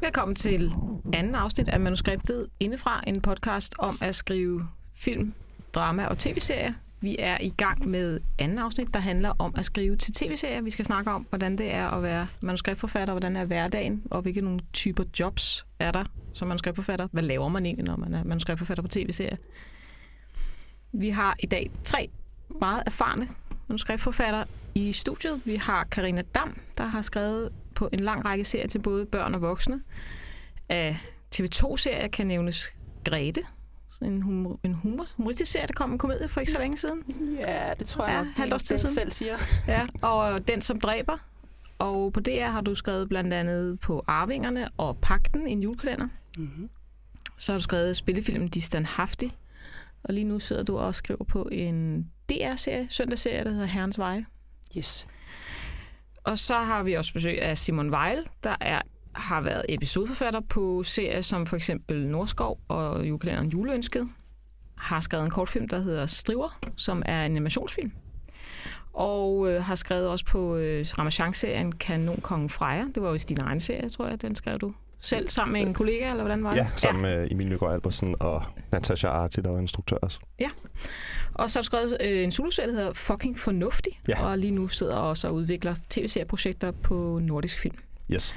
Velkommen til anden afsnit af Manuskriptet Indefra, en podcast om at skrive film, drama og tv-serier. Vi er i gang med anden afsnit, der handler om at skrive til tv-serier. Vi skal snakke om, hvordan det er at være manuskriptforfatter, hvordan er hverdagen, og hvilke nogle typer jobs er der som manuskriptforfatter. Hvad laver man egentlig, når man er manuskriptforfatter på tv-serier? Vi har i dag tre meget erfarne manuskriptforfatter i studiet. Vi har Karina Dam, der har skrevet på en lang række serier til både børn og voksne. Af TV2-serier kan nævnes Grete, en, humor, en humor, humoristisk serie, der kom en komedie for ikke så længe siden. Ja, det tror jeg Ja, nok, halvt års tid den siden. selv siger. Ja, og Den, som dræber. Og på DR har du skrevet blandt andet på Arvingerne og Pakten, en julekalender. Mm-hmm. Så har du skrevet spillefilmen De Standhaftig. Og lige nu sidder du og skriver på en DR-serie, søndagsserie, der hedder Herrens Veje. Yes. Og så har vi også besøg af Simon Weil, der er, har været episodeforfatter på serier som for eksempel Nordskov og julekalenderen Juleønsket. Har skrevet en kortfilm, der hedder Striver, som er en animationsfilm. Og øh, har skrevet også på øh, Ramachan-serien Kanon Kongen Freja. Det var jo din egen serie, tror jeg. Den skrev du selv sammen med en kollega, eller hvordan var det? Ja, sammen med Emil Nygaard Albersen og Natasha Arti, der var instruktør også. Og så har du skrevet øh, en soloserie, der hedder Fucking Fornuftig. Ja. Og lige nu sidder også og udvikler tv-serieprojekter på Nordisk Film. Yes.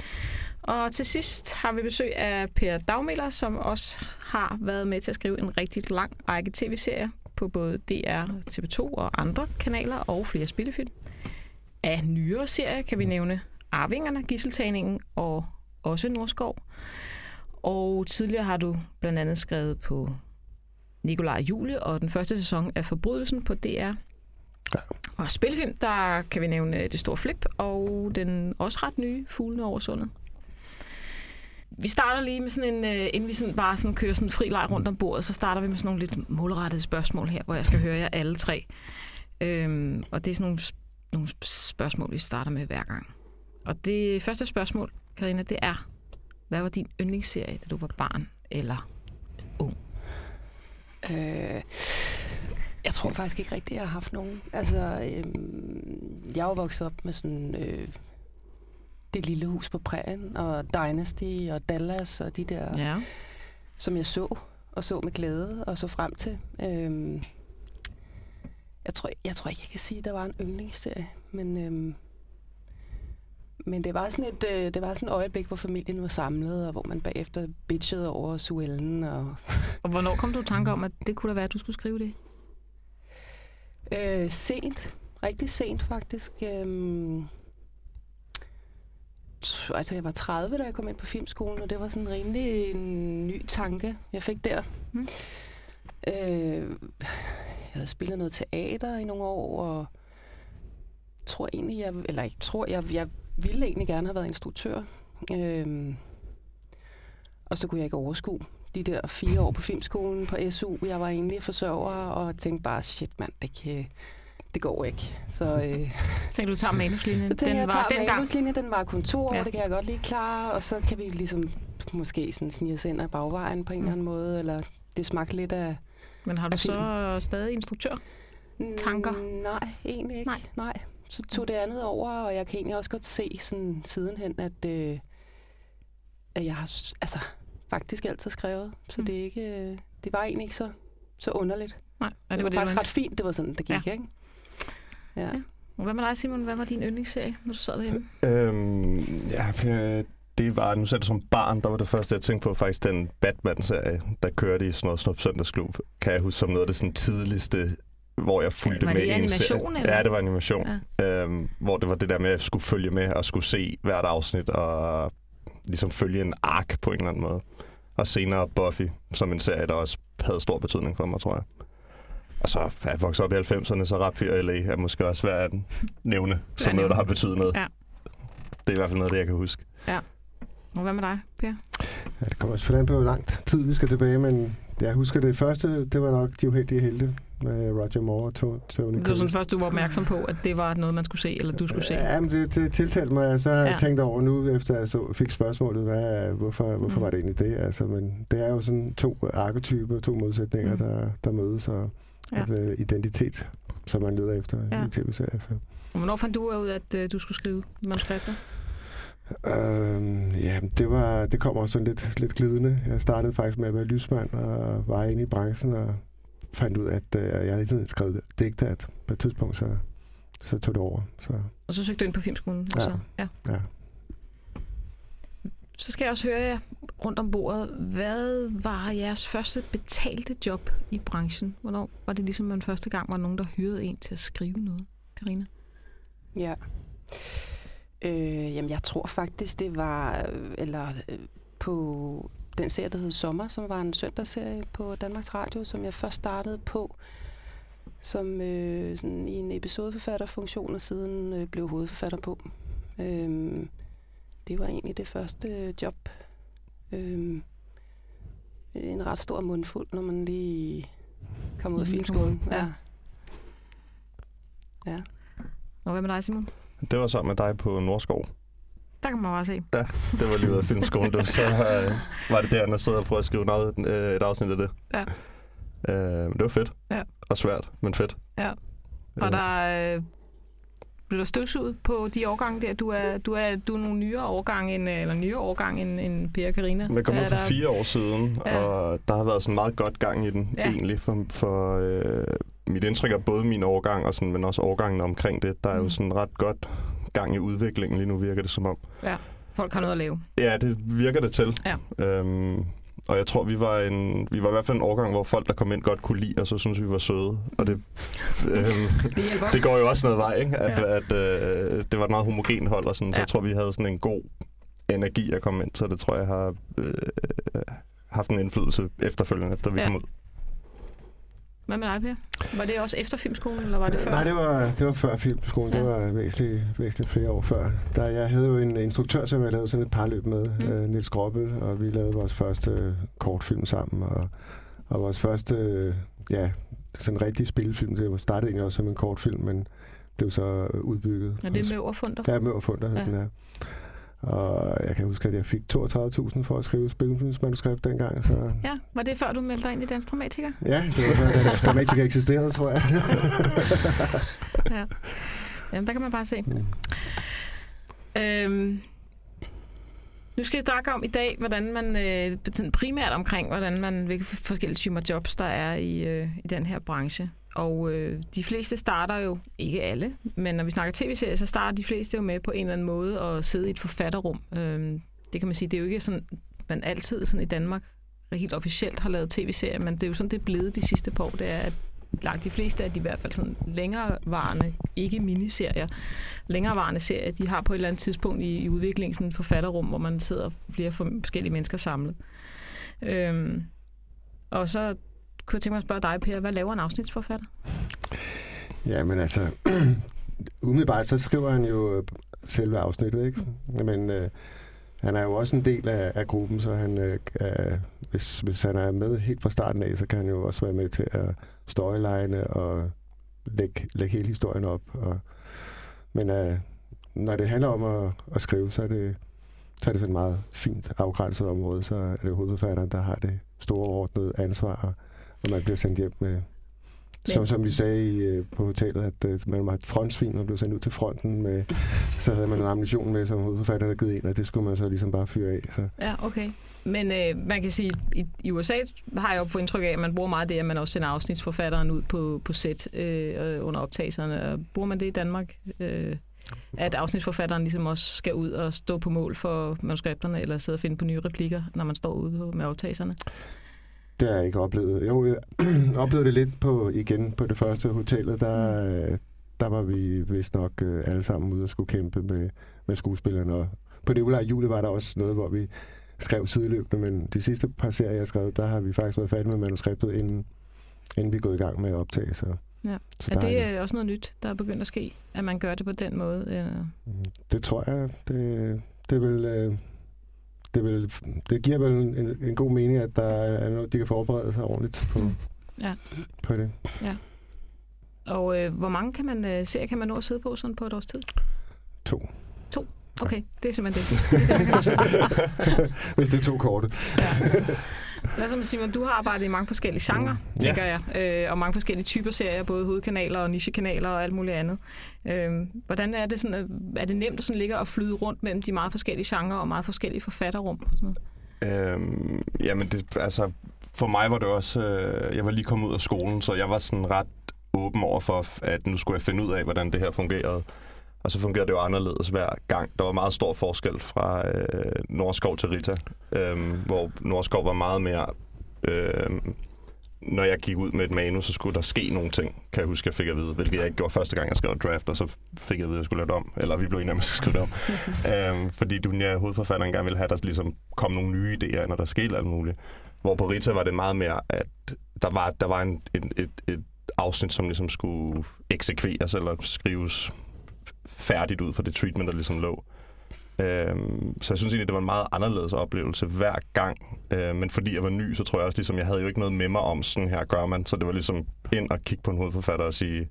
Og til sidst har vi besøg af Per Dagmiller, som også har været med til at skrive en rigtig lang række tv-serier på både DR, TV2 og andre kanaler og flere spillefilm. Af nyere serier kan vi nævne Arvingerne, Gisseltagningen og også Nordskov. Og tidligere har du blandt andet skrevet på Nikolaj Jule og den første sæson af Forbrydelsen på DR. Ja. Og spillefilm, der kan vi nævne øh, Det Store Flip og den også ret nye Fuglene over sundet. Vi starter lige med sådan en, øh, inden vi sådan bare sådan kører sådan en fri leg rundt om bordet, så starter vi med sådan nogle lidt målrettede spørgsmål her, hvor jeg skal høre jer alle tre. Øhm, og det er sådan nogle, nogle spørgsmål, vi starter med hver gang. Og det første spørgsmål, Karina, det er, hvad var din yndlingsserie, da du var barn eller Øh, jeg tror faktisk ikke rigtigt, jeg har haft nogen. Altså, øhm, jeg er vokset op med sådan... Øh, det lille hus på prærien, og Dynasty, og Dallas, og de der, ja. Ja. som jeg så, og så med glæde, og så frem til. Øhm, jeg, tror, jeg tror ikke, jeg kan sige, at der var en yndlingsserie, men... Øhm, men det var sådan et, øh, det var sådan et øjeblik, hvor familien var samlet, og hvor man bagefter bitchede over Suellen og Og hvornår kom du i tanke om, at det kunne da være, at du skulle skrive det? Øh, sent. Rigtig sent, faktisk. Øhm, altså, jeg var 30, da jeg kom ind på filmskolen, og det var sådan en rimelig en ny tanke, jeg fik der. Mm. Øh, jeg havde spillet noget teater i nogle år, og tror egentlig, jeg, eller ikke tror, jeg, jeg ville egentlig gerne have været instruktør. Øhm, og så kunne jeg ikke overskue de der fire år på filmskolen på SU. Jeg var egentlig forsørger og tænkte bare, shit mand, det, kan, det går ikke. Så, øh, Tænkte du tager manuslinjen? så tænkte Den jeg, var tager dengang. manuslinjen, den var kun to år, Ja. det kan jeg godt lige klare, og så kan vi ligesom måske sådan snige os ind ad bagvejen på en Mm. eller anden måde, eller det smagte lidt af... Men har du så stadig instruktør? Tanker? Nej, egentlig ikke. Nej. Nej. Så tog det andet over, og jeg kan egentlig også godt se sådan sidenhen, at, øh, at jeg har altså, faktisk altid skrevet. Så Mm. det, er ikke, øh, det var egentlig ikke så, så underligt. Nej, ja, Det, det det var, var faktisk ret fint, det var sådan, det gik, Ja. ikke? Ja. Ja. Og Hvad med dig, Simon? Hvad var din yndlingsserie, når du sad derhjemme? Øhm, ja, øh, det var, nu selv som barn, der var det første, jeg tænkte på, faktisk den Batman-serie, der kørte i sådan noget Snup Søndagsklub, kan jeg huske som noget af det sådan tidligste, hvor jeg fulgte Var med det i en animation, serie. eller? Ja, det var animation. Ja. Ja. Øhm, hvor det var det der med, at jeg skulle følge med og skulle se hvert afsnit og ligesom følge en ark på en eller anden måde. Og senere Buffy, som en serie, der også havde stor betydning for mig, tror jeg. Og så er jeg vokset op i 90'erne, så Rap 4 LA er måske også værd at nævne som nævne. noget, der har betydet noget. Ja. Det er i hvert fald noget, det jeg kan huske. Og hvad med dig, Per? Ja, det kommer også an på, hvor lang tid vi skal tilbage, men jeg husker det første, det var nok De Uheldige Helte med Roger Moore og To- Tony Det var sådan Collins. først, du var opmærksom på, at det var noget, man skulle se, eller du skulle se. Ja, men det, det tiltalte mig, så har jeg Ja. tænkt over nu, efter jeg så, fik spørgsmålet, hvad, hvorfor, hvorfor Mm. var det egentlig det? Altså, men det er jo sådan to arketyper, to modsætninger, Mm. der, der mødes, og Ja. at, uh, identitet, som man leder efter Ja. i tv-serier. Så. Og hvornår fandt du ud af, at øh, du skulle skrive manuskripter? Øhm, ja, det, var, det kommer sådan lidt, lidt glidende. Jeg startede faktisk med at være lysmand og var inde i branchen og fandt ud af, at øh, jeg havde tiden skrevet digte, at på et tidspunkt så, så tog det over. Så, Og så søgte du ind på filmskolen? Ja. så, ja. ja. så skal jeg også høre jer rundt om bordet. Hvad var jeres første betalte job i branchen? Hvornår var det ligesom man første gang var nogen, der hyrede en til at skrive noget? Karina? Ja. Øh, jamen, jeg tror faktisk, det var eller øh, på den serie, der hed Sommer, som var en søndagsserie på Danmarks Radio, som jeg først startede på som øh, sådan i en episodeforfatterfunktion, og siden øh, blev hovedforfatter på. Øh, det var egentlig det første øh, job. Øh, en ret stor mundfuld, når man lige kom ud af filmskolen. Ja. Og hvad med dig, Simon? Det var sammen med dig på Nordskov. Der kan man bare se. Det var lige af filmskolen. Var, så øh, var det der, jeg sad og prøvede at skrive noget, øh, et afsnit af det. Ja. Øh, men det var fedt. Ja. Og svært, men fedt. Ja. Var Øh, der... Øh, blev der støvsuget på de årgange der? Du er, du er, du er nogle nyere årgang end, eller nyere årgang end, end Per og Carina. Jeg kom ud for der- fire år siden, Ja. ja. og der har været sådan meget godt gang i den, Ja. ja. egentlig. For, for øh, mit indtryk er både min årgang, og sådan, men også årgangen omkring det. Der er Mm. jo sådan ret godt gang i udviklingen lige nu, virker det som om. Folk har noget at lave. Ja, det virker det til. Ja. Øhm, og jeg tror, vi var, en, vi var i hvert fald en årgang, hvor folk, der kom ind, godt kunne lide, og så synes vi var søde. Og det, øhm, Det det går jo også noget vej, ikke? At, Ja. ja. at øh, det var et meget homogen hold, og sådan, så Ja. jeg tror, vi havde sådan en god energi at komme ind, så det tror jeg har øh, haft en indflydelse efterfølgende, efter vi Ja. kom ud. Hvad med dig, Per? Var det også efter filmskolen, eller var det før? Nej, det var, det var før filmskolen. Ja. Det var væsentligt, væsentligt flere år før. Der, jeg havde jo en instruktør, som jeg lavede sådan et parløb med, Mm. uh, Nils Grobbel, og vi lavede vores første øh, kortfilm sammen, og, og vores første, øh, ja, sådan en rigtig spillefilm. Det startede egentlig også som en kortfilm, men blev så øh, udbygget. Ja, det er med overfunder. Ja, med hed ja. den her. Og jeg kan huske, at jeg fik 32.000 for at skrive spilfilmsmanuskript dengang, så Ja, var det før du meldte dig ind i Dansk Dramatiker? ja, det var før, da Dramatica eksisterede, tror jeg. ja. Jamen, der kan man bare se. Mm. Øhm, nu skal jeg snakke om i dag, hvordan man øh, primært omkring, hvordan man, hvilke forskellige typer jobs, der er i, øh, i den her branche. Og øh, de fleste starter jo, ikke alle, men når vi snakker tv-serier, så starter de fleste jo med på en eller anden måde at sidde i et forfatterrum. Øh, det kan man sige, det er jo ikke sådan, man altid sådan i Danmark helt officielt har lavet tv-serier, men det er jo sådan, det er blevet de sidste par år, det er, at langt de fleste af de i hvert fald sådan længerevarende, ikke miniserier, længerevarende serier, de har på et eller andet tidspunkt i, i udviklingen sådan et forfatterrum, hvor man sidder flere forskellige mennesker samlet. Øhm, og så kunne jeg tænke mig at spørge dig, Per, hvad laver en afsnitsforfatter? Ja, men altså, umiddelbart så skriver han jo øh, selve afsnittet, ikke? Men øh, han er jo også en del af, af gruppen, så han, øh, er, hvis, hvis han er med helt fra starten af, så kan han jo også være med til at storyline og lægge, lægge hele historien op. Og, men øh, når det handler om at, at skrive, så er det så er det sådan et meget fint afgrænset område, så er det hovedforfatteren, der har det store ordnede ansvar, og, og man bliver sendt hjem med, som, som vi sagde i, øh, på hotellet, at øh, man var et frontsvin og blev sendt ud til fronten. Med, så havde man noget ammunition med, som hovedforfatteren havde givet ind, og det skulle man så ligesom bare fyre af. Så. Ja, okay. Men øh, man kan sige, i, i USA har jeg jo på indtryk af, at man bruger meget det, at man også sender afsnitsforfatteren ud på, på sæt øh, under optagelserne. Og bruger man det i Danmark? Øh, at afsnitsforfatteren ligesom også skal ud og stå på mål for manuskripterne, eller sidde og finde på nye replikker, når man står ude med optagelserne? Det har jeg ikke oplevet. Jo, jeg oplevede det lidt på, igen på det første hotellet. Der, øh, der var vi vist nok øh, alle sammen ude og skulle kæmpe med, med skuespillerne. Og på det ulejre jule var der også noget, hvor vi skrev sideløbende, men de sidste par serier, jeg skrev, der har vi faktisk været færdige med manuskriptet, inden, inden vi er gået i gang med at optage. Så, Ja. så Er det er- øh, også noget nyt, der er begyndt at ske, at man gør det på den måde? Eller? Mm, Det tror jeg. Det, det vil... øh, Det, vil, det giver vel en, en god mening, at der er noget, de kan forberede sig ordentligt på, Ja. på det. Og øh, hvor mange kan man, øh, serier kan man nå at sidde på sådan på et års tid? To. Okay, det er simpelthen det. det, er det. Hvis det er to korte. ja. Lad os Simon, du har arbejdet i mange forskellige genrer, mm. tænker ja. jeg, øh, og mange forskellige typer serier, både hovedkanaler og nichekanaler og alt muligt andet. Øh, hvordan er det, sådan, er det nemt at sådan ligge og flyde rundt mellem de meget forskellige genrer og meget forskellige forfatterrum? Og sådan noget? Øhm, jamen, det, altså, for mig var det også... Øh, jeg var lige kommet ud af skolen, så jeg var sådan ret åben over for, at nu skulle jeg finde ud af, hvordan det her fungerede. Og så fungerede det jo anderledes hver gang. Der var meget stor forskel fra øh, Nordskov til Rita, øh, hvor Nordskov var meget mere... Øh, når jeg gik ud med et manus, så skulle der ske nogle ting, kan jeg huske, jeg fik at vide, hvilket jeg ikke gjorde første gang, jeg skrev draft, og så fik jeg at vide, at jeg skulle lave det om. Eller vi blev enige om, at jeg skulle lave det om. øhm, fordi Dunja, hovedforfatteren, gerne ville have, at der ligesom kom nogle nye idéer, når der skete alt muligt. Hvor på Rita var det meget mere, at der var, der var en, et, et, et afsnit, som ligesom skulle eksekveres eller skrives færdigt ud for det treatment, der ligesom lå. Øhm, så jeg synes egentlig, det var en meget anderledes oplevelse hver gang. Øhm, men fordi jeg var ny, så tror jeg også, ligesom, jeg havde jo ikke noget med mig om, sådan her gør man. Så det var ligesom ind og kigge på en hovedforfatter og sige,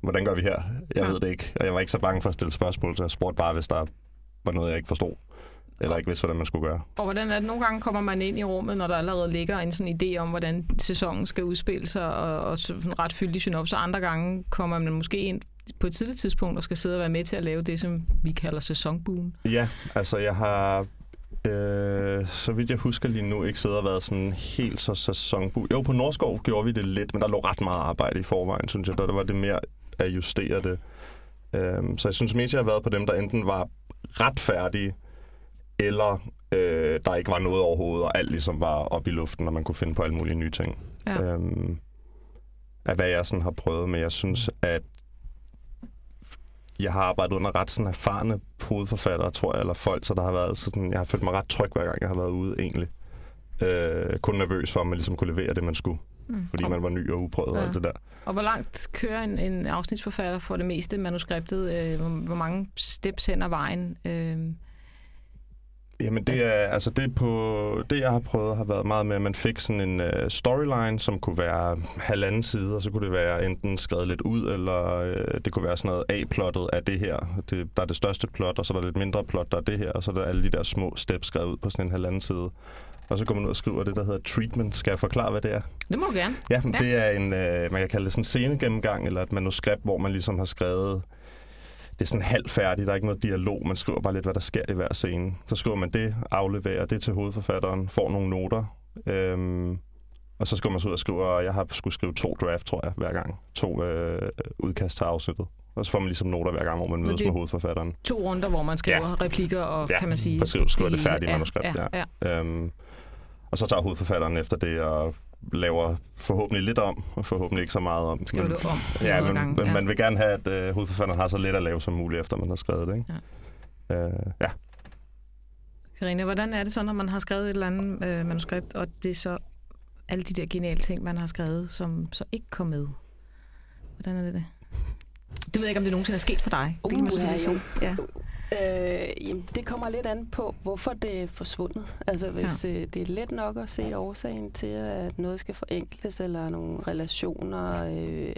hvordan gør vi her? Jeg ja. ved det ikke. Og jeg var ikke så bange for at stille spørgsmål, så jeg spurgte bare, hvis der var noget, jeg ikke forstod. Eller ikke vidste, hvordan man skulle gøre. Og hvordan er det? Nogle gange kommer man ind i rummet, når der allerede ligger en sådan idé om, hvordan sæsonen skal udspille sig, og, og så en ret fyldig synopsis. Andre gange kommer man måske ind på et tidligt tidspunkt og skal sidde og være med til at lave det, som vi kalder sæsonbuen. Ja, altså jeg har Øh, så vidt jeg husker lige nu, ikke sidder og været sådan helt så sæsonbu. Jo, på Norskov gjorde vi det lidt, men der lå ret meget arbejde i forvejen, synes jeg. Der var det mere at justere det. Øh, så jeg synes mest, jeg har været på dem, der enten var ret færdige, eller øh, der ikke var noget overhovedet, og alt ligesom var op i luften, og man kunne finde på alle mulige nye ting. Ja. Øhm, af hvad jeg sådan har prøvet, men jeg synes, at jeg har arbejdet under ret sådan erfarne hovedforfattere, tror jeg, eller folk, så der har været sådan, jeg har følt mig ret tryg, hver gang jeg har været ude, egentlig. Øh, kun nervøs for, at man ligesom kunne levere det, man skulle. Mm. Fordi man var ny og uprøvet ja. og alt det der. Og hvor langt kører en, en afsnitsforfatter for det meste manuskriptet? Øh, hvor, hvor mange steps hen ad vejen? Øh, Jamen det er, altså det på, det jeg har prøvet har været meget med, at man fik sådan en uh, storyline, som kunne være halvanden side, og så kunne det være enten skrevet lidt ud, eller uh, det kunne være sådan noget A-plottet af det her. Det, der er det største plot, og så er der lidt mindre plot, der er det her, og så er der alle de der små steps skrevet ud på sådan en halvanden side. Og så går man ud og skriver det, der hedder treatment. Skal jeg forklare, hvad det er? Det må du gerne. Ja, ja. det er en, uh, man kan kalde det sådan en scenegennemgang, eller et manuskript, hvor man ligesom har skrevet det er sådan halvfærdigt, der er ikke noget dialog, man skriver bare lidt, hvad der sker i hver scene. Så skriver man det, afleverer det til hovedforfatteren, får nogle noter, øhm, og så skal man så ud og skrive, og jeg har skulle skrive to draft, tror jeg, hver gang. To øh, udkast til afsnittet. Og så får man ligesom noter hver gang, hvor man mødes med hovedforfatteren. To runder, hvor man skriver ja. replikker og, ja, kan man sige... Ja, skriver det færdige ja, manuskript, ja. ja. ja. Øhm, og så tager hovedforfatteren efter det og laver forhåbentlig lidt om, og forhåbentlig ikke så meget om. Skriver du om? Ja, men, gang, ja. man vil gerne have, at uh, hovedforfatteren har så lidt at lave som muligt, efter man har skrevet det. Ikke? Ja. Uh, ja. Karina, hvordan er det så, når man har skrevet et eller andet øh, manuskript, og det er så alle de der geniale ting, man har skrevet, som så ikke kom med? Hvordan er det det? Du ved ikke, om det nogensinde er sket for dig. Uh, det kan man selvfølgelig ja, sige. Ja. Øh, jamen, det kommer lidt an på, hvorfor det er forsvundet. Altså, hvis ja. øh, det er let nok at se årsagen til, at noget skal forenkles, eller nogle relationer øh,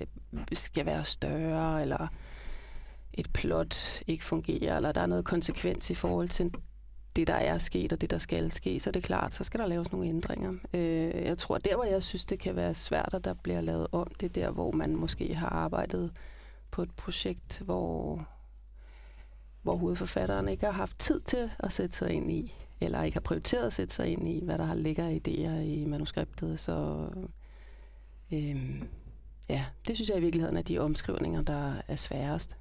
skal være større, eller et plot ikke fungerer, eller der er noget konsekvens i forhold til det, der er sket, og det, der skal ske, så er det klart, så skal der laves nogle ændringer. Øh, jeg tror, der, hvor jeg synes, det kan være svært, at der bliver lavet om, det er der, hvor man måske har arbejdet på et projekt, hvor hvor hovedforfatteren ikke har haft tid til at sætte sig ind i, eller ikke har prioriteret at sætte sig ind i, hvad der har ligger idéer i manuskriptet. Så øhm, ja, det synes jeg i virkeligheden er de omskrivninger, der er sværest.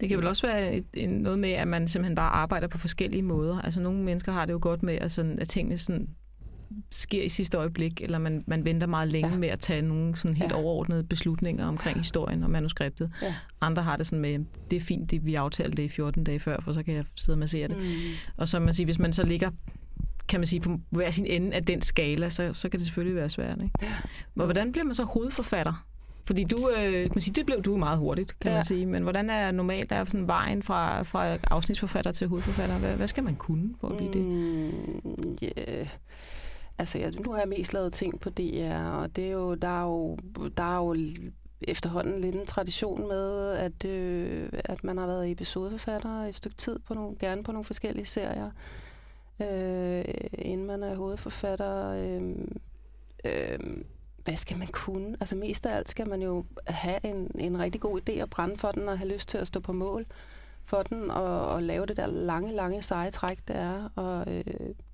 Det kan vel også være et, en, noget med, at man simpelthen bare arbejder på forskellige måder. Altså nogle mennesker har det jo godt med, at, sådan, at tingene sådan sker i sidste øjeblik, eller man, man venter meget længe ja. med at tage nogle sådan helt ja. overordnede beslutninger omkring historien og manuskriptet. Ja. Andre har det sådan med, det er fint, det, vi aftalte det i 14 dage før, for så kan jeg sidde og massere det. Mm. Og så man siger, hvis man så ligger kan man sige, på hver sin ende af den skala, så, så kan det selvfølgelig være svært. Ikke? Ja. Men hvordan bliver man så hovedforfatter? Fordi du, øh, kan man sige, det blev du meget hurtigt, kan ja. man sige. Men hvordan er normalt er sådan vejen fra, fra afsnitsforfatter til hovedforfatter? Hvad, hvad skal man kunne for at blive det? Mm, yeah. Altså, jeg, nu har jeg mest lavet ting på DR, og det er jo, der, er jo, der er jo efterhånden lidt en tradition med, at, øh, at man har været episodeforfatter et stykke tid, på nogle, gerne på nogle forskellige serier, øh, inden man er hovedforfatter. Øh, øh, hvad skal man kunne? Altså mest af alt skal man jo have en, en rigtig god idé og brænde for den og have lyst til at stå på mål for den og, og lave det der lange, lange seje træk, det er, og øh,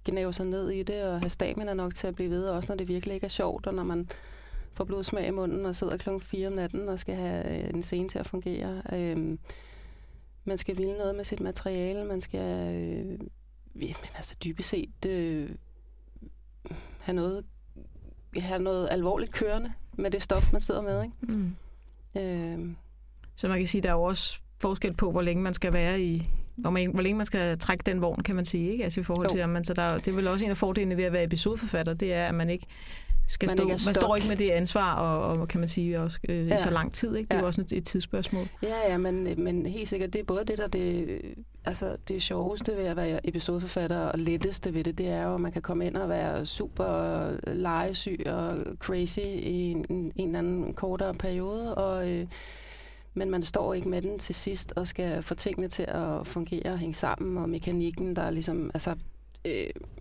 gnæve sig ned i det og have stamina nok til at blive ved, også når det virkelig ikke er sjovt, og når man får blodsmag i munden og sidder klokken 4 om natten og skal have en scene til at fungere. Øh, man skal ville noget med sit materiale, man skal øh, ja, men altså dybest set øh, have noget have noget alvorligt kørende med det stof, man sidder med. Ikke? Mm. Øh, Så man kan sige, der er jo også forskel på, hvor længe man skal være i, hvor, man, hvor længe man skal trække den vogn, kan man sige, ikke? Altså i forhold Jo. til, om man, så der, er jo- det er vel også en af fordelene ved at være episodeforfatter, det er, at man ikke skal Man stå, ikke man står ikke med det ansvar, og, og kan man sige, også øh, i Ja. så lang tid, ikke? Det er jo Ja. også et, et tidsspørgsmål. Ja, ja, men, men helt sikkert, det er både det, der det, altså det sjoveste ved at være episodeforfatter, og letteste ved det, det er jo, at man kan komme ind og være super legesyg og crazy i en, en, en eller anden kortere periode, og, øh, men man står ikke med den til sidst og skal få tingene til at fungere og hænge sammen, og mekanikken, der er ligesom, altså, øh,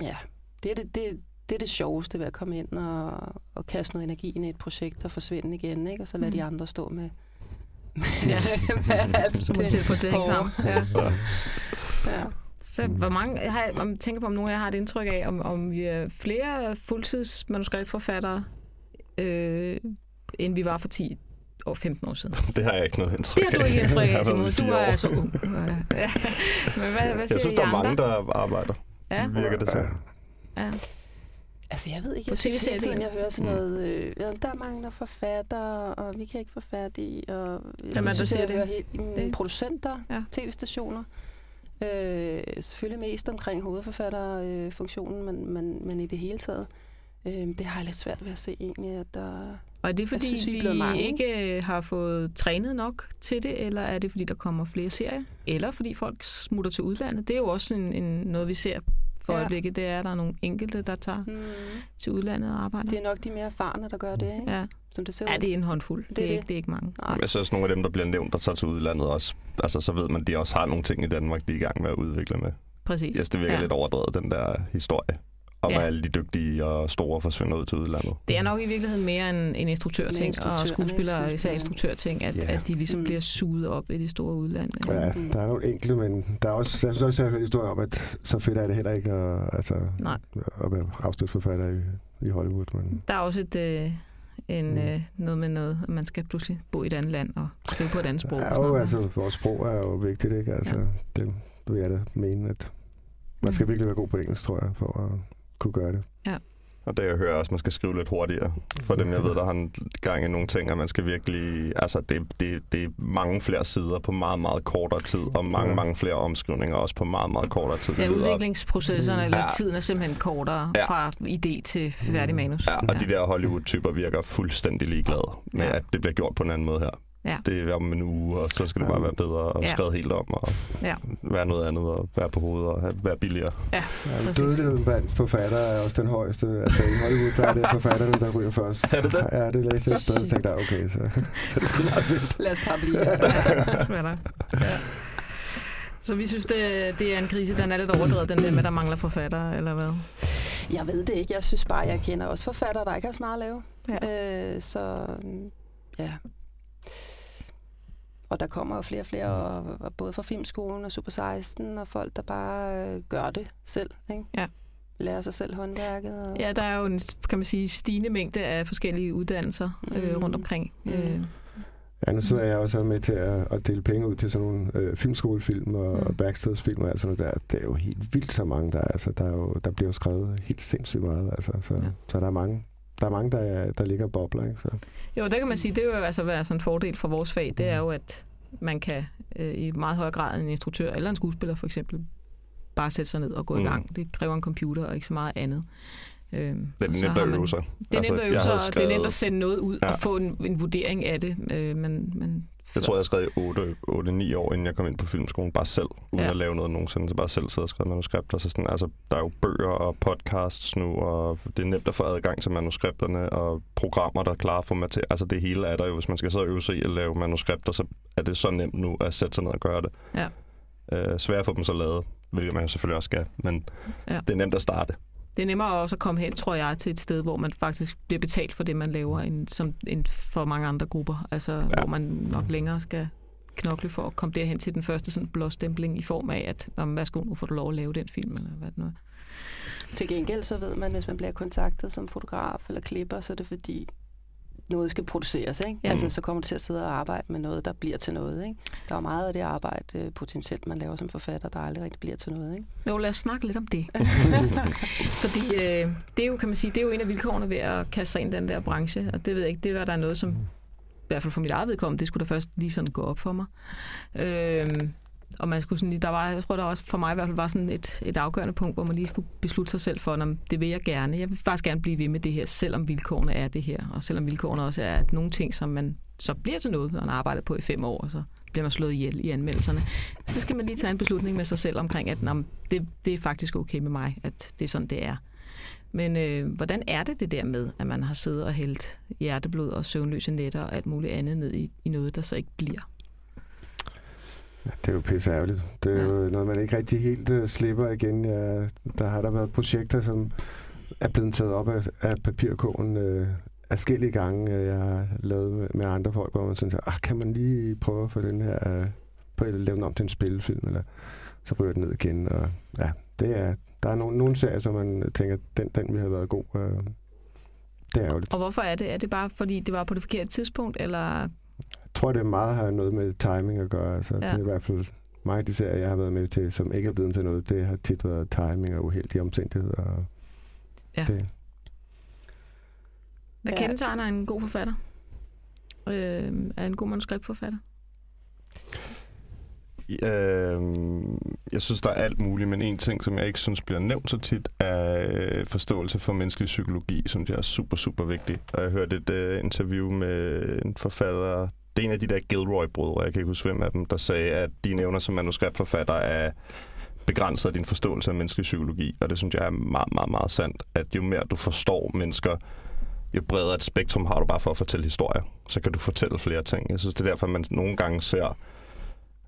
ja, det er det, det, det er det sjoveste ved at komme ind og, og kaste noget energi ind i et projekt og forsvinde igen, ikke? og så lade Mm. de andre stå med, Ja. med alt det til at få det hænge sammen. Ja. Ja. Så hvor mange, jeg har, om, tænker på, om nogen af jer har et indtryk af, om, om vi er flere fuldtidsmanuskriptforfattere, øh, end vi var for 10 år, 15 år siden. Det har jeg ikke noget indtryk Det har du ikke indtryk Jeg af, Simon. Du er så ung. Men hvad, hvad siger Jeg synes, I der er mange, der arbejder. Ja, Virker det til. ja. Altså, jeg ved ikke, jeg synes hele tiden, jeg hører sådan Mm. noget, øh, der mangler forfattere, og vi kan ikke få fat i, og er der synes, siger jeg det? hører helt, mm, Det? producenter, Ja. tv-stationer, øh, selvfølgelig mest omkring hovedforfatterfunktionen, øh, funktionen, men, men, men i det hele taget, øh, det har jeg lidt svært ved at se egentlig, at der... Og er det fordi, synes, vi er mange. ikke øh, har fået trænet nok til det, eller er det fordi, der kommer flere serier? Eller fordi folk smutter til udlandet? Det er jo også en, en, noget, vi ser for Ja. øjeblikket. Det er, at der er nogle enkelte, der tager Hmm, til udlandet og arbejder. det er nok de mere erfarne, der gør det, ikke? Ja. som det ser ja, ud. det er en håndfuld. Det, Det er det. ikke, det er ikke mange. Nej. Jeg synes også, nogle af dem, der bliver nævnt, der tager til udlandet også, altså så ved man, at de også har nogle ting i Danmark, de er i gang med at udvikle med. Præcis. Yes, det virker ja. lidt overdrevet, den der historie om, Ja. alle de dygtige og store forsvinder ud til udlandet. Det er nok i virkeligheden mere en, en instruktørting, instruktør, og en skuespillere, især instruktørting, at, Ja. at de ligesom Mm. bliver suget op i det store udland. Ja, Mm. der er nogle enkelte, men der er også, jeg synes også, jeg har hørt historier om, at så fedt er det heller ikke at, altså, Nej. at være afstødsforfatter i, i Hollywood. Men, Der er også et, øh, en, Mm. øh, noget med noget, at man skal pludselig bo i et andet land og skrive på et andet sprog. og ja, jo, altså, vores sprog er jo vigtigt, ikke? Altså, Ja. ja. det vil jeg da mene, at man skal Mm. virkelig være god på engelsk, tror jeg, for at kunne gøre det. Og det jeg hører også, at man skal skrive lidt hurtigere. For dem, jeg ved, der har en gang i nogle ting, at man skal virkelig... Altså, det, det, det er mange flere sider på meget, meget kortere tid, og mange, Ja. mange flere omskrivninger også på meget, meget kortere tid. Ja, udviklingsprocesserne, Mm. eller Ja. tiden er simpelthen kortere Ja. fra idé til færdig Mm. manus. Ja, og de der Hollywood-typer virker fuldstændig ligeglade med, Ja. at det bliver gjort på en anden måde her. Ja. Det er om en uge, og så skal det bare være bedre og Ja. skrevet helt om, og Ja. være noget andet, og være på hovedet, og være billigere. Ja, Præcis. dødeligheden blandt forfattere er også den højeste. Altså i Hollywood, der er det forfatterne, der ryger først. Er det det? Ja, det læste jeg og tænkte jeg, okay, så, så det sgu meget vildt. Lad os bare blive der? Ja. Så vi synes, det, det er en krise, den er lidt overdrevet, den der med, at der mangler forfattere, eller hvad? Jeg ved det ikke. Jeg synes bare, jeg kender også forfattere, der ikke har så meget at lave. Ja. Øh, så mm, ja. Og der kommer jo flere og flere, og, og både fra Filmskolen og Super 16, og folk, der bare øh, gør det selv. Ikke? Ja. Lærer sig selv håndværket. Og, Ja, der er jo en, kan man sige, stigende mængde af forskellige uddannelser øh, Mm. rundt omkring. Mm. Øh, Ja, nu sidder jeg også med til at, at dele penge ud til sådan nogle øh, filmskolefilm og Mm. mm. backstadsfilm og alt sådan noget der. Det er jo helt vildt så mange, der er. Altså, der, er jo, der bliver jo skrevet helt sindssygt meget. Altså, så, ja. så der er mange, der, er mange der, er- der ligger og bobler. Ikke? Så. Jo, det kan man sige, det er jo altså være sådan en fordel for vores fag, det er jo, at man kan øh, i meget højere grad end en instruktør eller en skuespiller for eksempel bare sætte sig ned og gå mm. i gang. Det kræver en computer og ikke så meget andet. Øhm, Det er nemt at øve sig. Det er Altså, nemt at øve sig, og det er nemt at sende noget ud Ja. og få en, en vurdering af det. Øh, men, men Jeg tror, jeg skrev 8-9 år, inden jeg kom ind på filmskolen, bare selv, uden Ja. at lave noget nogensinde, så bare selv sidde og skrive manuskripter. Så sådan, altså, der er jo bøger og podcasts nu, og det er nemt at få adgang til manuskripterne, og programmer, der er klar for til. Altså det hele er der jo, hvis man skal sidde og øve sig i at lave manuskripter, så er det så nemt nu at sætte sig ned og gøre det. Ja. Øh, svært at få dem så lavet, hvilket man selvfølgelig også skal, men ja. det er nemt at starte. Det er nemmere også at komme hen, tror jeg, til et sted, hvor man faktisk bliver betalt for det, man laver, end, som, end for mange andre grupper. Altså, ja. hvor man nok længere skal knokle for at komme derhen til den første sådan blåstempling i form af, at om, værsgo, nu får du lov at lave den film, eller hvad det nu er. Til gengæld så ved man, hvis man bliver kontaktet som fotograf eller klipper, så er det fordi, noget skal produceres. Ikke? Ja. Altså, så kommer du til at sidde og arbejde med noget, der bliver til noget. Ikke? Der er meget af det arbejde øh, potentielt, man laver som forfatter, der aldrig rigtig bliver til noget. Ikke? Jo, lad os snakke lidt om det. Fordi øh, det er jo, kan man sige, det er jo en af vilkårene ved at kaste sig ind i den der branche, og det ved jeg ikke, det var der er noget, som i hvert fald for mit eget vedkommende, det skulle da først lige sådan gå op for mig. Øh, og man skulle sådan lige, der var, jeg tror der også for mig i hvert fald var sådan et, et afgørende punkt, hvor man lige skulle beslutte sig selv for, om det vil jeg gerne. Jeg vil faktisk gerne blive ved med det her, selvom vilkårene er det her, og selvom vilkårene også er at nogle ting, som man så bliver til noget, når man har arbejdet på i fem år, og så bliver man slået ihjel i anmeldelserne. Så skal man lige tage en beslutning med sig selv omkring, at om det, det er faktisk okay med mig, at det er sådan, det er. Men øh, hvordan er det det der med, at man har siddet og hældt hjerteblod og søvnløse nætter og alt muligt andet ned i, i noget, der så ikke bliver? Ja, det er jo pisse ærgerligt. Det er Ja. jo noget, man ikke rigtig helt uh, slipper igen. Ja, der har der været projekter, som er blevet taget op af, af papirkogen uh, afskillige gange, øh, jeg har lavet med, med andre folk, hvor man sådan siger, ah, kan man lige prøve at få den her, uh, på at lave den om til en spillefilm, eller så ryger den ned igen. Og, ja, det er, der er nogle, nogle serier, som man tænker, den, den ville have været god. Uh, det er ærgerligt. Og hvorfor er det? Er det bare fordi, det var på det forkerte tidspunkt, eller tror, det er meget har noget med timing at gøre. Altså, Ja. Det er i hvert fald mange af de serier, jeg har været med til, som ikke er blevet til noget, det har tit været timing og uheldige omstændigheder. Og Ja. Det, hvad kendetegner en god forfatter? Øh, er en god manuskriptforfatter? Øh, jeg synes, der er alt muligt, men en ting, som jeg ikke synes bliver nævnt så tit, er øh, forståelse for menneskelig psykologi, som jeg er super, super vigtig. Og jeg hørte et øh, interview med en forfatter, det er en af de der Gilroy-brødre, jeg kan ikke huske hvem af dem, der sagde, at dine evner som manuskriptforfatter er begrænset af din forståelse af menneskelig psykologi. Og det synes jeg er meget, meget, meget sandt, at jo mere du forstår mennesker, jo bredere et spektrum har du bare for at fortælle historier. Så kan du fortælle flere ting. Jeg synes, det er derfor, man nogle gange ser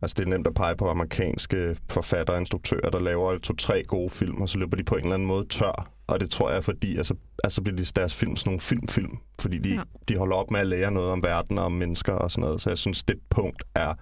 Altså, det er nemt at pege på amerikanske forfattere og instruktører, der laver to-tre gode film, og så løber de på en eller anden måde tør. Og det tror jeg fordi, altså, altså bliver de deres film sådan nogle filmfilm, fordi de, Ja. de holder op med at lære noget om verden og om mennesker og sådan noget. Så jeg synes, det punkt er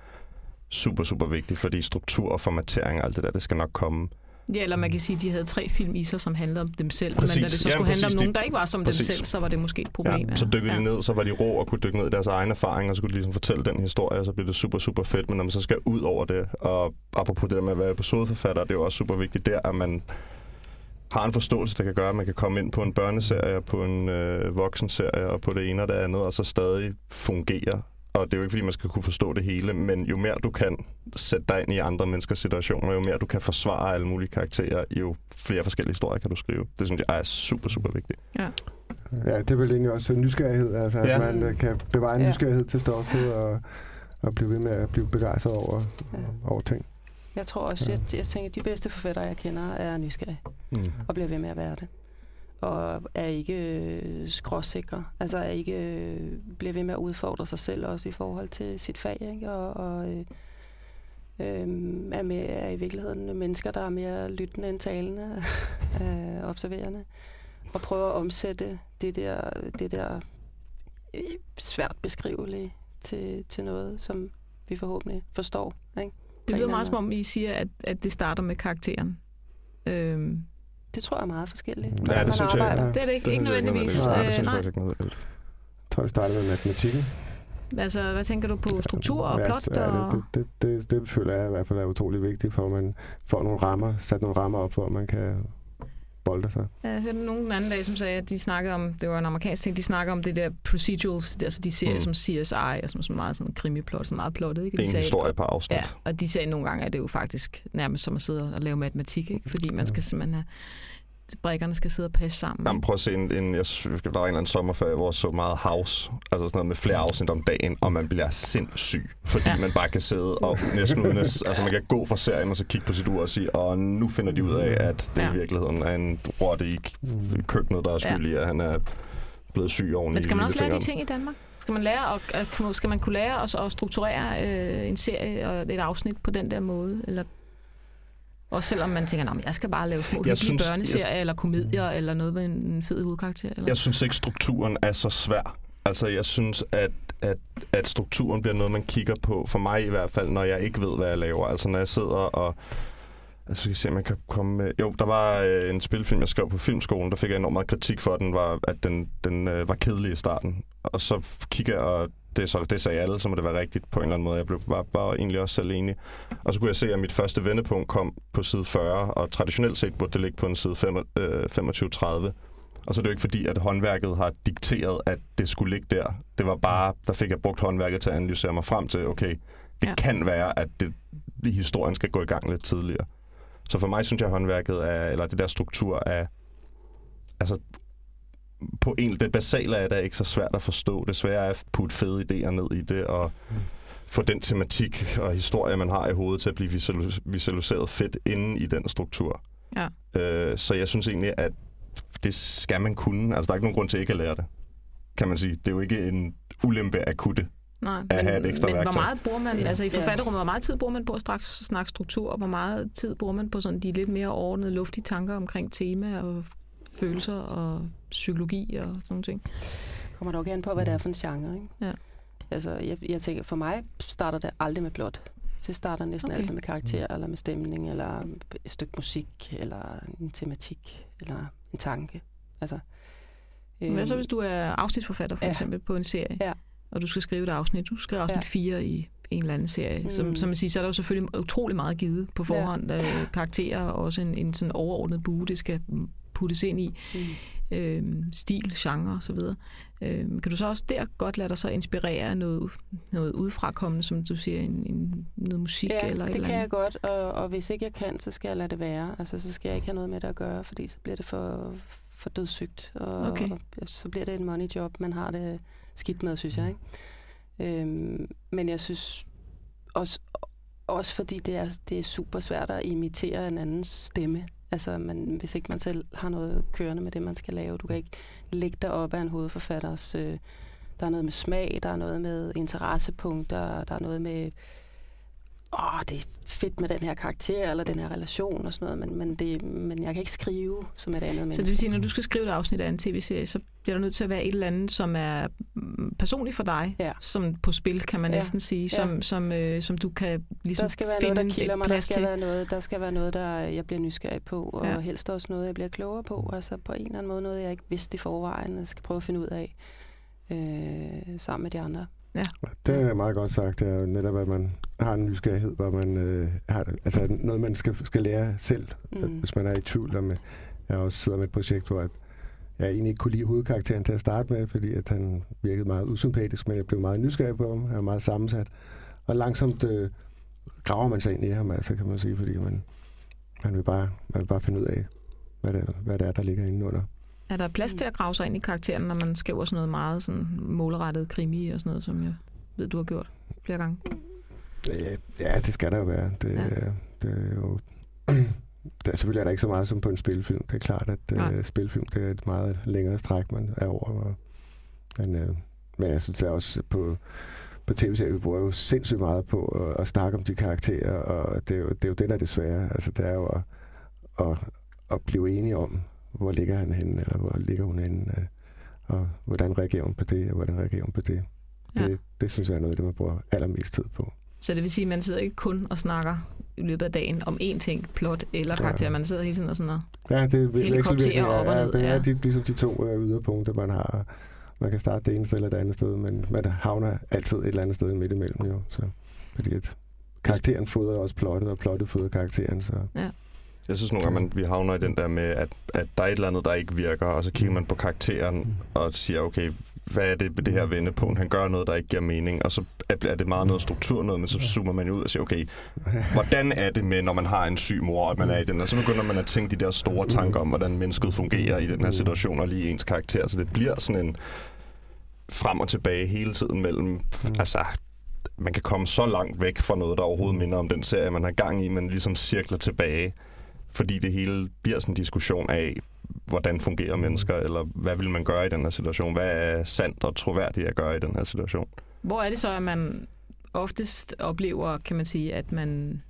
super, super vigtigt, fordi struktur og formatering og alt det der, det skal nok komme. Ja, eller man kan sige, at de havde tre film i sig, som handlede om dem selv. Præcis. Men da det så Jamen, skulle handle om præcis. nogen, De- der ikke var som præcis. dem selv, så var det måske et problem. Ja, så dykkede ja. de ned, så var de rå og kunne dykke ned i deres egen erfaring, og så kunne de ligesom fortælle den historie, og så blev det super, super fedt. Men når man så skal ud over det, og apropos det der med at være episodeforfatter, det er jo også super vigtigt der, at man har en forståelse, der kan gøre, at man kan komme ind på en børneserie, på en øh, voksenserie, og på det ene og det andet, og så stadig fungere. Og det er jo ikke, fordi man skal kunne forstå det hele, men jo mere du kan sætte dig ind i andre menneskers situationer, jo mere du kan forsvare alle mulige karakterer, jo flere forskellige historier kan du skrive. Det synes jeg er super, super vigtigt. ja, det er vel egentlig også nysgerrighed, altså Ja. at man øh, kan bevare en Ja. nysgerrighed til stoffet og, og blive ved med at blive begejstret over, Ja. over ting. Jeg tror også, Ja. jeg, jeg tænker, at de bedste forfattere, jeg kender, er nysgerrige Mm. og bliver ved med at være det. Og er ikke øh, skråsikre. Altså er ikke øh, bliver ved med at udfordre sig selv også i forhold til sit fag. Ikke? Og, og øh, øh, er, med, er i virkeligheden mennesker, der er mere lyttende end talende, øh, observerende. Og prøver at omsætte det der, det der svært beskrivelige til, til noget, som vi forhåbentlig forstår. Ikke? Det lyder meget som om, I siger, at, at det starter med karakteren. Øhm, Det tror jeg er meget forskelligt. Ja, det man synes jeg arbejder. Ja. det er det ikke, Det ikke synes jeg nødvendigvis. Nej, det Øh, synes jeg ikke. Jeg tror, det startede med matematikken. Altså, hvad tænker du på struktur og Ja, plot? Ja, og... det, det, det, det, det føler jeg i hvert fald er utrolig vigtigt, for at man får nogle rammer, sat nogle rammer op, hvor man kan bolde sig. Jeg hørte nogen den anden dag, som sagde, at de snakkede om, det var en amerikansk ting, de snakker om det der procedurals, altså de serier Mm. som CSI, og som sådan meget sådan krimiplot, sådan meget plottet, ikke? De En sagde- historie per afsnit. Ja, og de sagde nogle gange, at det er jo faktisk nærmest som at sidde og lave matematik, ikke? fordi man skal simpelthen have, brikkerne skal sidde og passe sammen. Jamen, prøv at se, en, en, jeg, der var en eller anden sommerferie, hvor jeg så meget house, altså sådan noget med flere afsnit om dagen, og man bliver sindssyg, fordi Ja. ja. man bare kan sidde og næsten uden at, altså man kan gå fra serien og så kigge på sit ur og sige, og nu finder de ud af, at det Ja. ja. i virkeligheden er en rotte i køkkenet, der er skyld i, at han er blevet syg oven Men skal man også lære de ting i Danmark? Skal man lære at, at, skal man kunne lære at, at strukturere øh, en serie og et afsnit på den der måde? Eller Også selvom man tænker, at jeg skal bare lave små Jeg hyggelige synes- børneserier, jeg- eller komedier, eller noget med en fed hovedkarakter. Eller? Jeg synes ikke, strukturen er så svær. Altså, jeg synes, at, at, at strukturen bliver noget, man kigger på, for mig i hvert fald, når jeg ikke ved, hvad jeg laver. Altså, når jeg sidder og... Altså, skal jeg se, om jeg kan komme med... Jo, der var øh, en spilfilm, jeg skrev på filmskolen, der fik jeg enormt meget kritik for, den var, at den, den øh, var kedelig i starten. Og så kigger jeg, og det, så, det sagde alle, så må det være rigtigt på en eller anden måde. Jeg blev bare, bare egentlig også selv enig. Og så kunne jeg se, at mit første vendepunkt kom på side 40, og traditionelt set burde det ligge på en side fem- øh, 25-30. Og så er det jo ikke fordi, at håndværket har dikteret, at det skulle ligge der. Det var bare, der fik jeg brugt håndværket til at analysere mig frem til, okay, det Ja. kan være, at det, historien skal gå i gang lidt tidligere. Så for mig synes jeg, at håndværket er, eller det der struktur er, altså på en, det basale af det er ikke så svært at forstå. Det svære er at putte fede idéer ned i det, og få den tematik og historie, man har i hovedet, til at blive visualis- visualiseret fedt inde i den struktur. Ja. Øh, så jeg synes egentlig, at det skal man kunne. Altså, der er ikke nogen grund til ikke at lære det, kan man sige. Det er jo ikke en ulempe at kunne det. Nej, at have et ekstra men hvor værktøj. meget bruger man, Ja. altså i forfatterrummet, hvor meget tid bruger man på at straks snakke struktur, og hvor meget tid bruger man på sådan de lidt mere overordnede, luftige tanker omkring tema og følelser og psykologi og sådan nogle ting? kommer dog an på, hvad det er for en genre. Ikke? Ja. Altså, jeg, jeg tænker, for mig starter det aldrig med blot. Det starter næsten Okay. altid med karakter, eller med stemning, eller et stykke musik, eller en tematik, eller en tanke. Altså, Hvad så, øhm, hvis du er afsnitsforfatter for Ja. eksempel på en serie, Ja. og du skal skrive et afsnit, du skriver afsnit Ja. 4 i en eller anden serie, som, Mm. som man siger, så er der jo selvfølgelig utrolig meget givet på forhånd, ja. karakterer og også en, en sådan overordnet bue, det skal puttes ind i, Mm. øh, stil, genre osv. Øh, kan du så også der godt lade dig så inspirere noget, noget udefrakommende, som du siger, en, en, noget musik Ja, eller et det eller kan jeg andet? godt, og, og hvis ikke jeg kan, så skal jeg lade det være. Altså, så skal jeg ikke have noget med det at gøre, fordi så bliver det for, for dødssygt, og, Okay. og så bliver det en money job, man har det skidt med, synes jeg. Ikke? Øhm, men jeg synes også, også fordi det er, det er super svært at imitere en andens stemme. Altså, man, hvis ikke man selv har noget kørende med det, man skal lave. Du kan ikke lægge dig op af en hovedforfatters... Øh, der er noget med smag, der er noget med interessepunkter, der er noget med åh, det er fedt med den her karakter, eller den her relation og sådan noget, men, men, det, men jeg kan ikke skrive som et andet Så menneske. det vil sige, når du skal skrive et afsnit af en tv-serie, så bliver der nødt til at være et eller andet, som er mm, personligt for dig, Ja. som på spil, kan man Ja. næsten sige, som, som, øh, som du kan ligesom der skal være finde noget, der kilder mig. Der skal, til. være noget, der skal være noget, der jeg bliver nysgerrig på, og Ja. ja. helst også noget, jeg bliver klogere på. Altså på en eller anden måde noget, jeg ikke vidste i forvejen, og skal prøve at finde ud af øh, sammen med de andre. Det er meget godt sagt. Det er jo netop, at man har en nysgerrighed, hvor man øh, har altså noget, man skal, skal lære selv, mm. Mm. hvis man er i tvivl om. Jeg også sidder med et projekt, hvor at jeg egentlig ikke kunne lide hovedkarakteren til at starte med, fordi at han virkede meget usympatisk, men jeg blev meget nysgerrig på ham. Han er meget sammensat. Og langsomt øh, graver man sig ind i ham, altså, kan man sige, fordi man, man, vil bare, man vil bare finde ud af, hvad det, hvad det er, der ligger inde under. Er der plads til at grave sig ind i karakteren, når man skriver sådan noget meget sådan målrettet krimi og sådan noget, som jeg ved, du har gjort flere gange? Øh, Ja, det skal der jo være. Det, Ja. ja. det er jo... Der, selvfølgelig er der ikke så meget som på en spilfilm. Det er klart, at Nej. uh, spilfilm det er et meget længere stræk, man er over. Og, men, uh, men jeg synes det er også på, på tv-serier, vi bruger jo sindssygt meget på at, at snakke om de karakterer, og det er, jo, det er jo det, der er det svære. Altså, det er jo at, at, at blive enige om, hvor ligger han henne, eller hvor ligger hun henne, uh, og hvordan reagerer hun på det, og hvordan reagerer hun på det. Ja. Det, det synes jeg er noget af det, man bruger allermest tid på. Så det vil sige, at man sidder ikke kun og snakker i løbet af dagen om én ting, plot eller Ja. karakter. Man sidder hele tiden og sådan noget. Ja, det er Helikopterer op og Ja, ned, det er ja. de, ligesom de to øh, yderpunkter, man har. Man kan starte det ene sted eller det andet sted, men man havner altid et eller andet sted midt imellem jo. Så, fordi at karakteren fodrer også plottet, og plottet fodrer karakteren. Så. Jeg synes nogle gange, man, vi havner i den der med, at, at der er et eller andet, der ikke virker, og så kigger man på karakteren og siger, okay, hvad er det det her vendepunkt? Han gør noget, der ikke giver mening, og så er det meget noget struktur noget, men så zoomer man ud og siger, okay, hvordan er det med, når man har en syg mor, og man er i den, og så begynder man at tænke de der store tanker om, hvordan mennesket fungerer i den her situation, og lige ens karakter, så det bliver sådan en frem og tilbage hele tiden mellem, altså, man kan komme så langt væk fra noget, der overhovedet minder om den serie, man har gang i, men ligesom cirkler tilbage, fordi det hele bliver sådan en diskussion af, hvordan fungerer mennesker, eller hvad vil man gøre i den her situation? Hvad er sandt og troværdigt at gøre i den her situation? Hvor er det så, at man oftest oplever, kan man sige, at man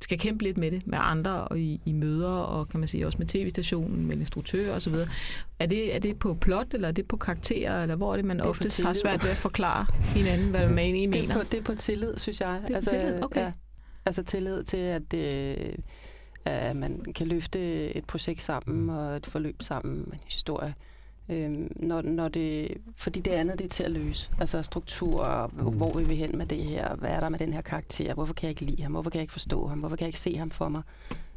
skal kæmpe lidt med det med andre og i, i møder, og kan man sige også med tv-stationen, med instruktører osv. Er det, er det på plot, eller er det på karakterer, eller hvor er det, man Det er oftest har svært ved at forklare hinanden, hvad man egentlig Det mener? er, på, det er på tillid, synes jeg. Det er på tillid, okay. Ja, altså tillid til, at, øh, at man kan løfte et projekt sammen og et forløb sammen, en historie. Øhm, når, når det, fordi det andet det er til at løse. Altså struktur, og hvor, hvor vil vi hen med det her? Hvad er der med den her karakter? Hvorfor kan jeg ikke lide ham? Hvorfor kan jeg ikke forstå ham? Hvorfor kan jeg ikke se ham for mig?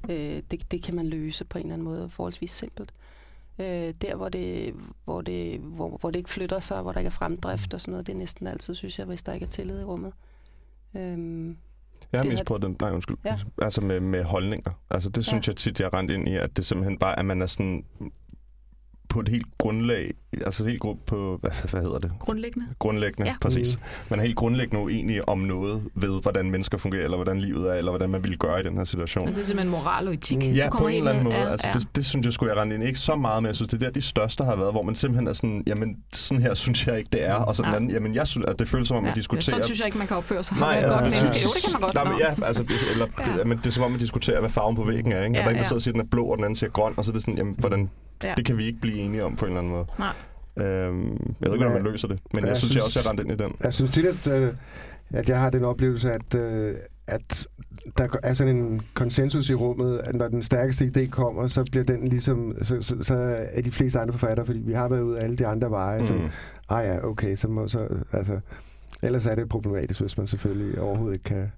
Øh, det, det kan man løse på en eller anden måde, forholdsvis simpelt. Øh, der, hvor det, hvor, det, hvor, hvor det ikke flytter sig, hvor der ikke er fremdrift og sådan noget, det er næsten altid, synes jeg, hvis der ikke er tillid i rummet. Øhm, Jeg har mest på den, nej undskyld, Ja. altså med, med holdninger. Altså det synes Ja. jeg tit, jeg er rent ind i, at det simpelthen bare, at man er sådan på et helt grundlag, altså helt gru- på, hvad, hvad hedder det? Grundlæggende? Grundlæggende, Ja. ja. præcis. Man er helt grundlæggende uenig om noget ved, hvordan mennesker fungerer, eller hvordan livet er, eller hvordan man ville gøre i den her situation. Altså det er simpelthen moral og etik. Mm. du Ja, på kommer en eller anden måde. Ja, altså, ja. det, det synes jeg skulle jeg rende ind. Ikke så meget, men jeg synes, det er der, de største har været, hvor man simpelthen er sådan, jamen, sådan her synes jeg ikke, det er. Og så den Nej. anden, jamen, jeg synes, at det føles som om, ja. man diskuterer. Sådan synes jeg ikke, man kan opføre sig. Nej, altså, godt synes- Jo, det kan man godt. Nej, men ja, altså, det- eller, Ja. det, men det er som om, man diskuterer, hvad farven på væggen er. Ikke? Ja, og der er en, der ja. sidder og siger, at den er blå, og den anden siger grøn, og så er det sådan, jamen, hvordan, Ja. det kan vi ikke blive enige om på en eller anden måde. Nej. Øhm, jeg ved ikke, hvordan man løser det, men Ja, jeg, jeg synes, jeg også, jeg er rendt ind i den. Jeg synes tit, at, øh, at jeg har den oplevelse, at, øh, at der er sådan en konsensus i rummet, at når den stærkeste idé kommer, så bliver den ligesom, så, så, så er de fleste andre forfattere, fordi vi har været ud af alle de andre veje, mm. så, ah ja, okay, så må så, altså, ellers er det problematisk, hvis man selvfølgelig overhovedet ikke kan,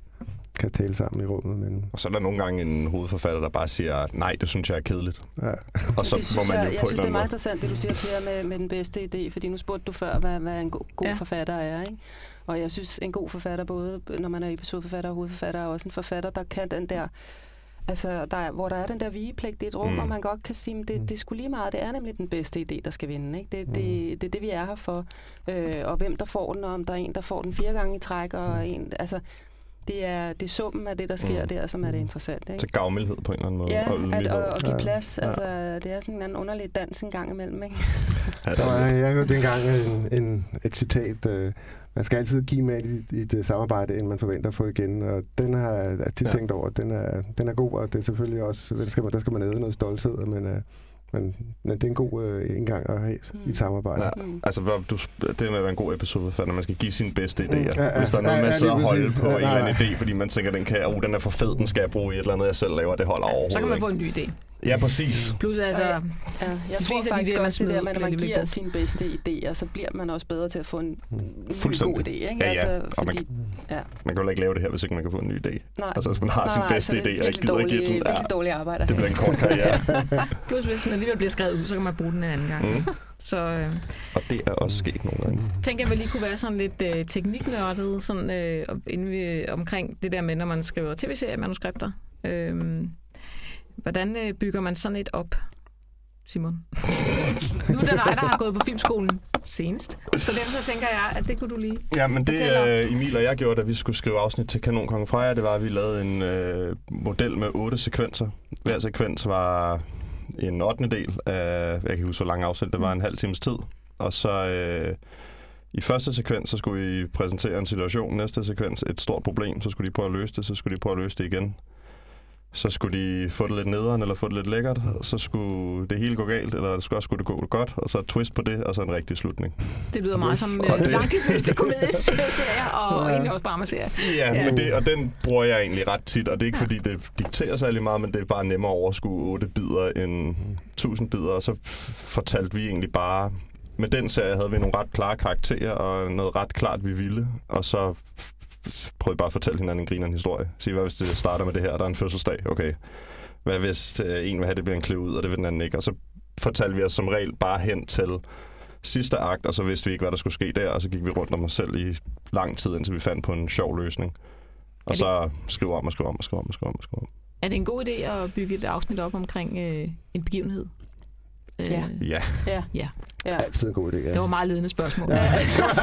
kan tale sammen i rummet, men Og så er der nogle gange en hovedforfatter, der bare siger, nej, det synes jeg er kedeligt. ja. Og så det må man jo jeg, på jeg synes, det er meget måde. interessant, det du siger, Per, med, med den bedste idé, fordi nu spurgte du før, hvad, hvad en god, god Ja. forfatter er, ikke? Og jeg synes, en god forfatter, både når man er episodeforfatter og hovedforfatter, er også en forfatter, der kan den der, altså, der er, hvor der er den der vigepligt i et rum, Mm. mm. og man godt kan sige, at det, det er sgu lige meget, det er nemlig den bedste idé, der skal vinde, ikke? Det, det, det, det er det, vi er her for. Øh, og hvem der får den, og om der er en, der får den fire gange i træk, og en, altså, det er, det er summen af det, der sker Mm. der, som er det interessante, ikke? Til gavmildhed på en eller anden måde. Ja, og at, og, og give plads. Ja. Altså, det er sådan en anden underlig dans en gang imellem, ikke? Ja, Der var, jeg hørte engang en, en, et citat, øh, man skal altid give med i, i et samarbejde, end man forventer at få igen, og den har jeg tit ja. tænkt over. Den er, den er god, og det er selvfølgelig også, der skal man, der skal man æde noget stolthed, men, øh, men, men det er en god øh, indgang at have Mm. i et samarbejde. Ja. Mm. Altså, hvor du, det med at være en god episodeforfatter, man skal give sine bedste idéer. Mm, ja, ja. Hvis der er noget, Ja, man ja, lige holde på Ja, en eller anden idé, fordi man tænker, den, kan, oh, den er for fed, den skal jeg bruge i et eller andet, jeg selv laver, det holder overhovedet Så kan man få en ny idé. Ja, præcis. Plus altså, Ja, Ja, jeg De tror de faktisk man også det der man bliver giver sine bedste idéer, så bliver man også bedre til at få en, Fuldstændig. god idé. Ikke? Ja, ja. Altså, Og man fordi, ja. Man kan jo ikke lave det her, hvis ikke man kan få en ny idé. Nej, Altså, hvis man har nej, sin nej, bedste så idé, det er og ikke gider give den, ja, virkelig dårlig arbejde. det bliver en kort karriere. plus hvis den alligevel bliver skrevet ud, så kan man bruge den en anden gang. Mm. Så øh, Og det er også sket nogle gange. tænker jeg, at vi lige kunne være sådan lidt øh, tekniknørdet sådan, øh, inden vi, omkring det der med, når man skriver tv-seriemanuskripter. Øh, hvordan øh, bygger man sådan et op, Simon? nu er det dig, der har gået på filmskolen senest. Så derfor så tænker jeg, at det kunne du lige... Ja, men det øh, Emil og jeg gjorde, da vi skulle skrive afsnit til Kanon Kongen Freja, det var, at vi lavede en øh, model med otte sekvenser. Hver sekvens var en 8. del af, jeg kan ikke huske, hvor lang afsnit, det var en halv times tid. Og så øh, i første sekvens, så skulle vi præsentere en situation. Næste sekvens, et stort problem. Så skulle de prøve at løse det, så skulle de prøve at løse det igen. Så skulle de få det lidt nederen, eller få det lidt lækkert. Så skulle det hele gå galt, eller det skulle også skulle det gå godt. Og så et twist på det, og så en rigtig slutning. Det lyder meget Yes. som Og øh, det- langt de fleste komedieserier, og, Ja. egentlig også dramaserier. Ja, Ja. Men det, og den bruger jeg egentlig ret tit, og det er ikke fordi, det dikterer særlig meget, men det er bare nemmere at overskue 8 bidder end 1000 bidder, og så fortalte vi egentlig bare, med den serie havde vi nogle ret klare karakterer, og noget ret klart, vi ville, og så prøvede bare at fortælle hinanden en grinerende historie. Sige, hvad hvis det starter med det her, der er en fødselsdag, okay. Hvad hvis øh, en vil have, det bliver en klæde ud, og det vil den anden ikke, og så fortalte vi os som regel bare hen til sidste akt, og så vidste vi ikke, hvad der skulle ske der, og så gik vi rundt om os selv i lang tid, indtil vi fandt på en sjov løsning. Og det- så skrive om og skrive om og skrive om og skrive om og skrive om. Er det en god idé at bygge et afsnit op omkring øh, en begivenhed? Øh, Ja. Ja, Ja. ja. Altid en god idé, ja. Det var meget ledende spørgsmål. Ja.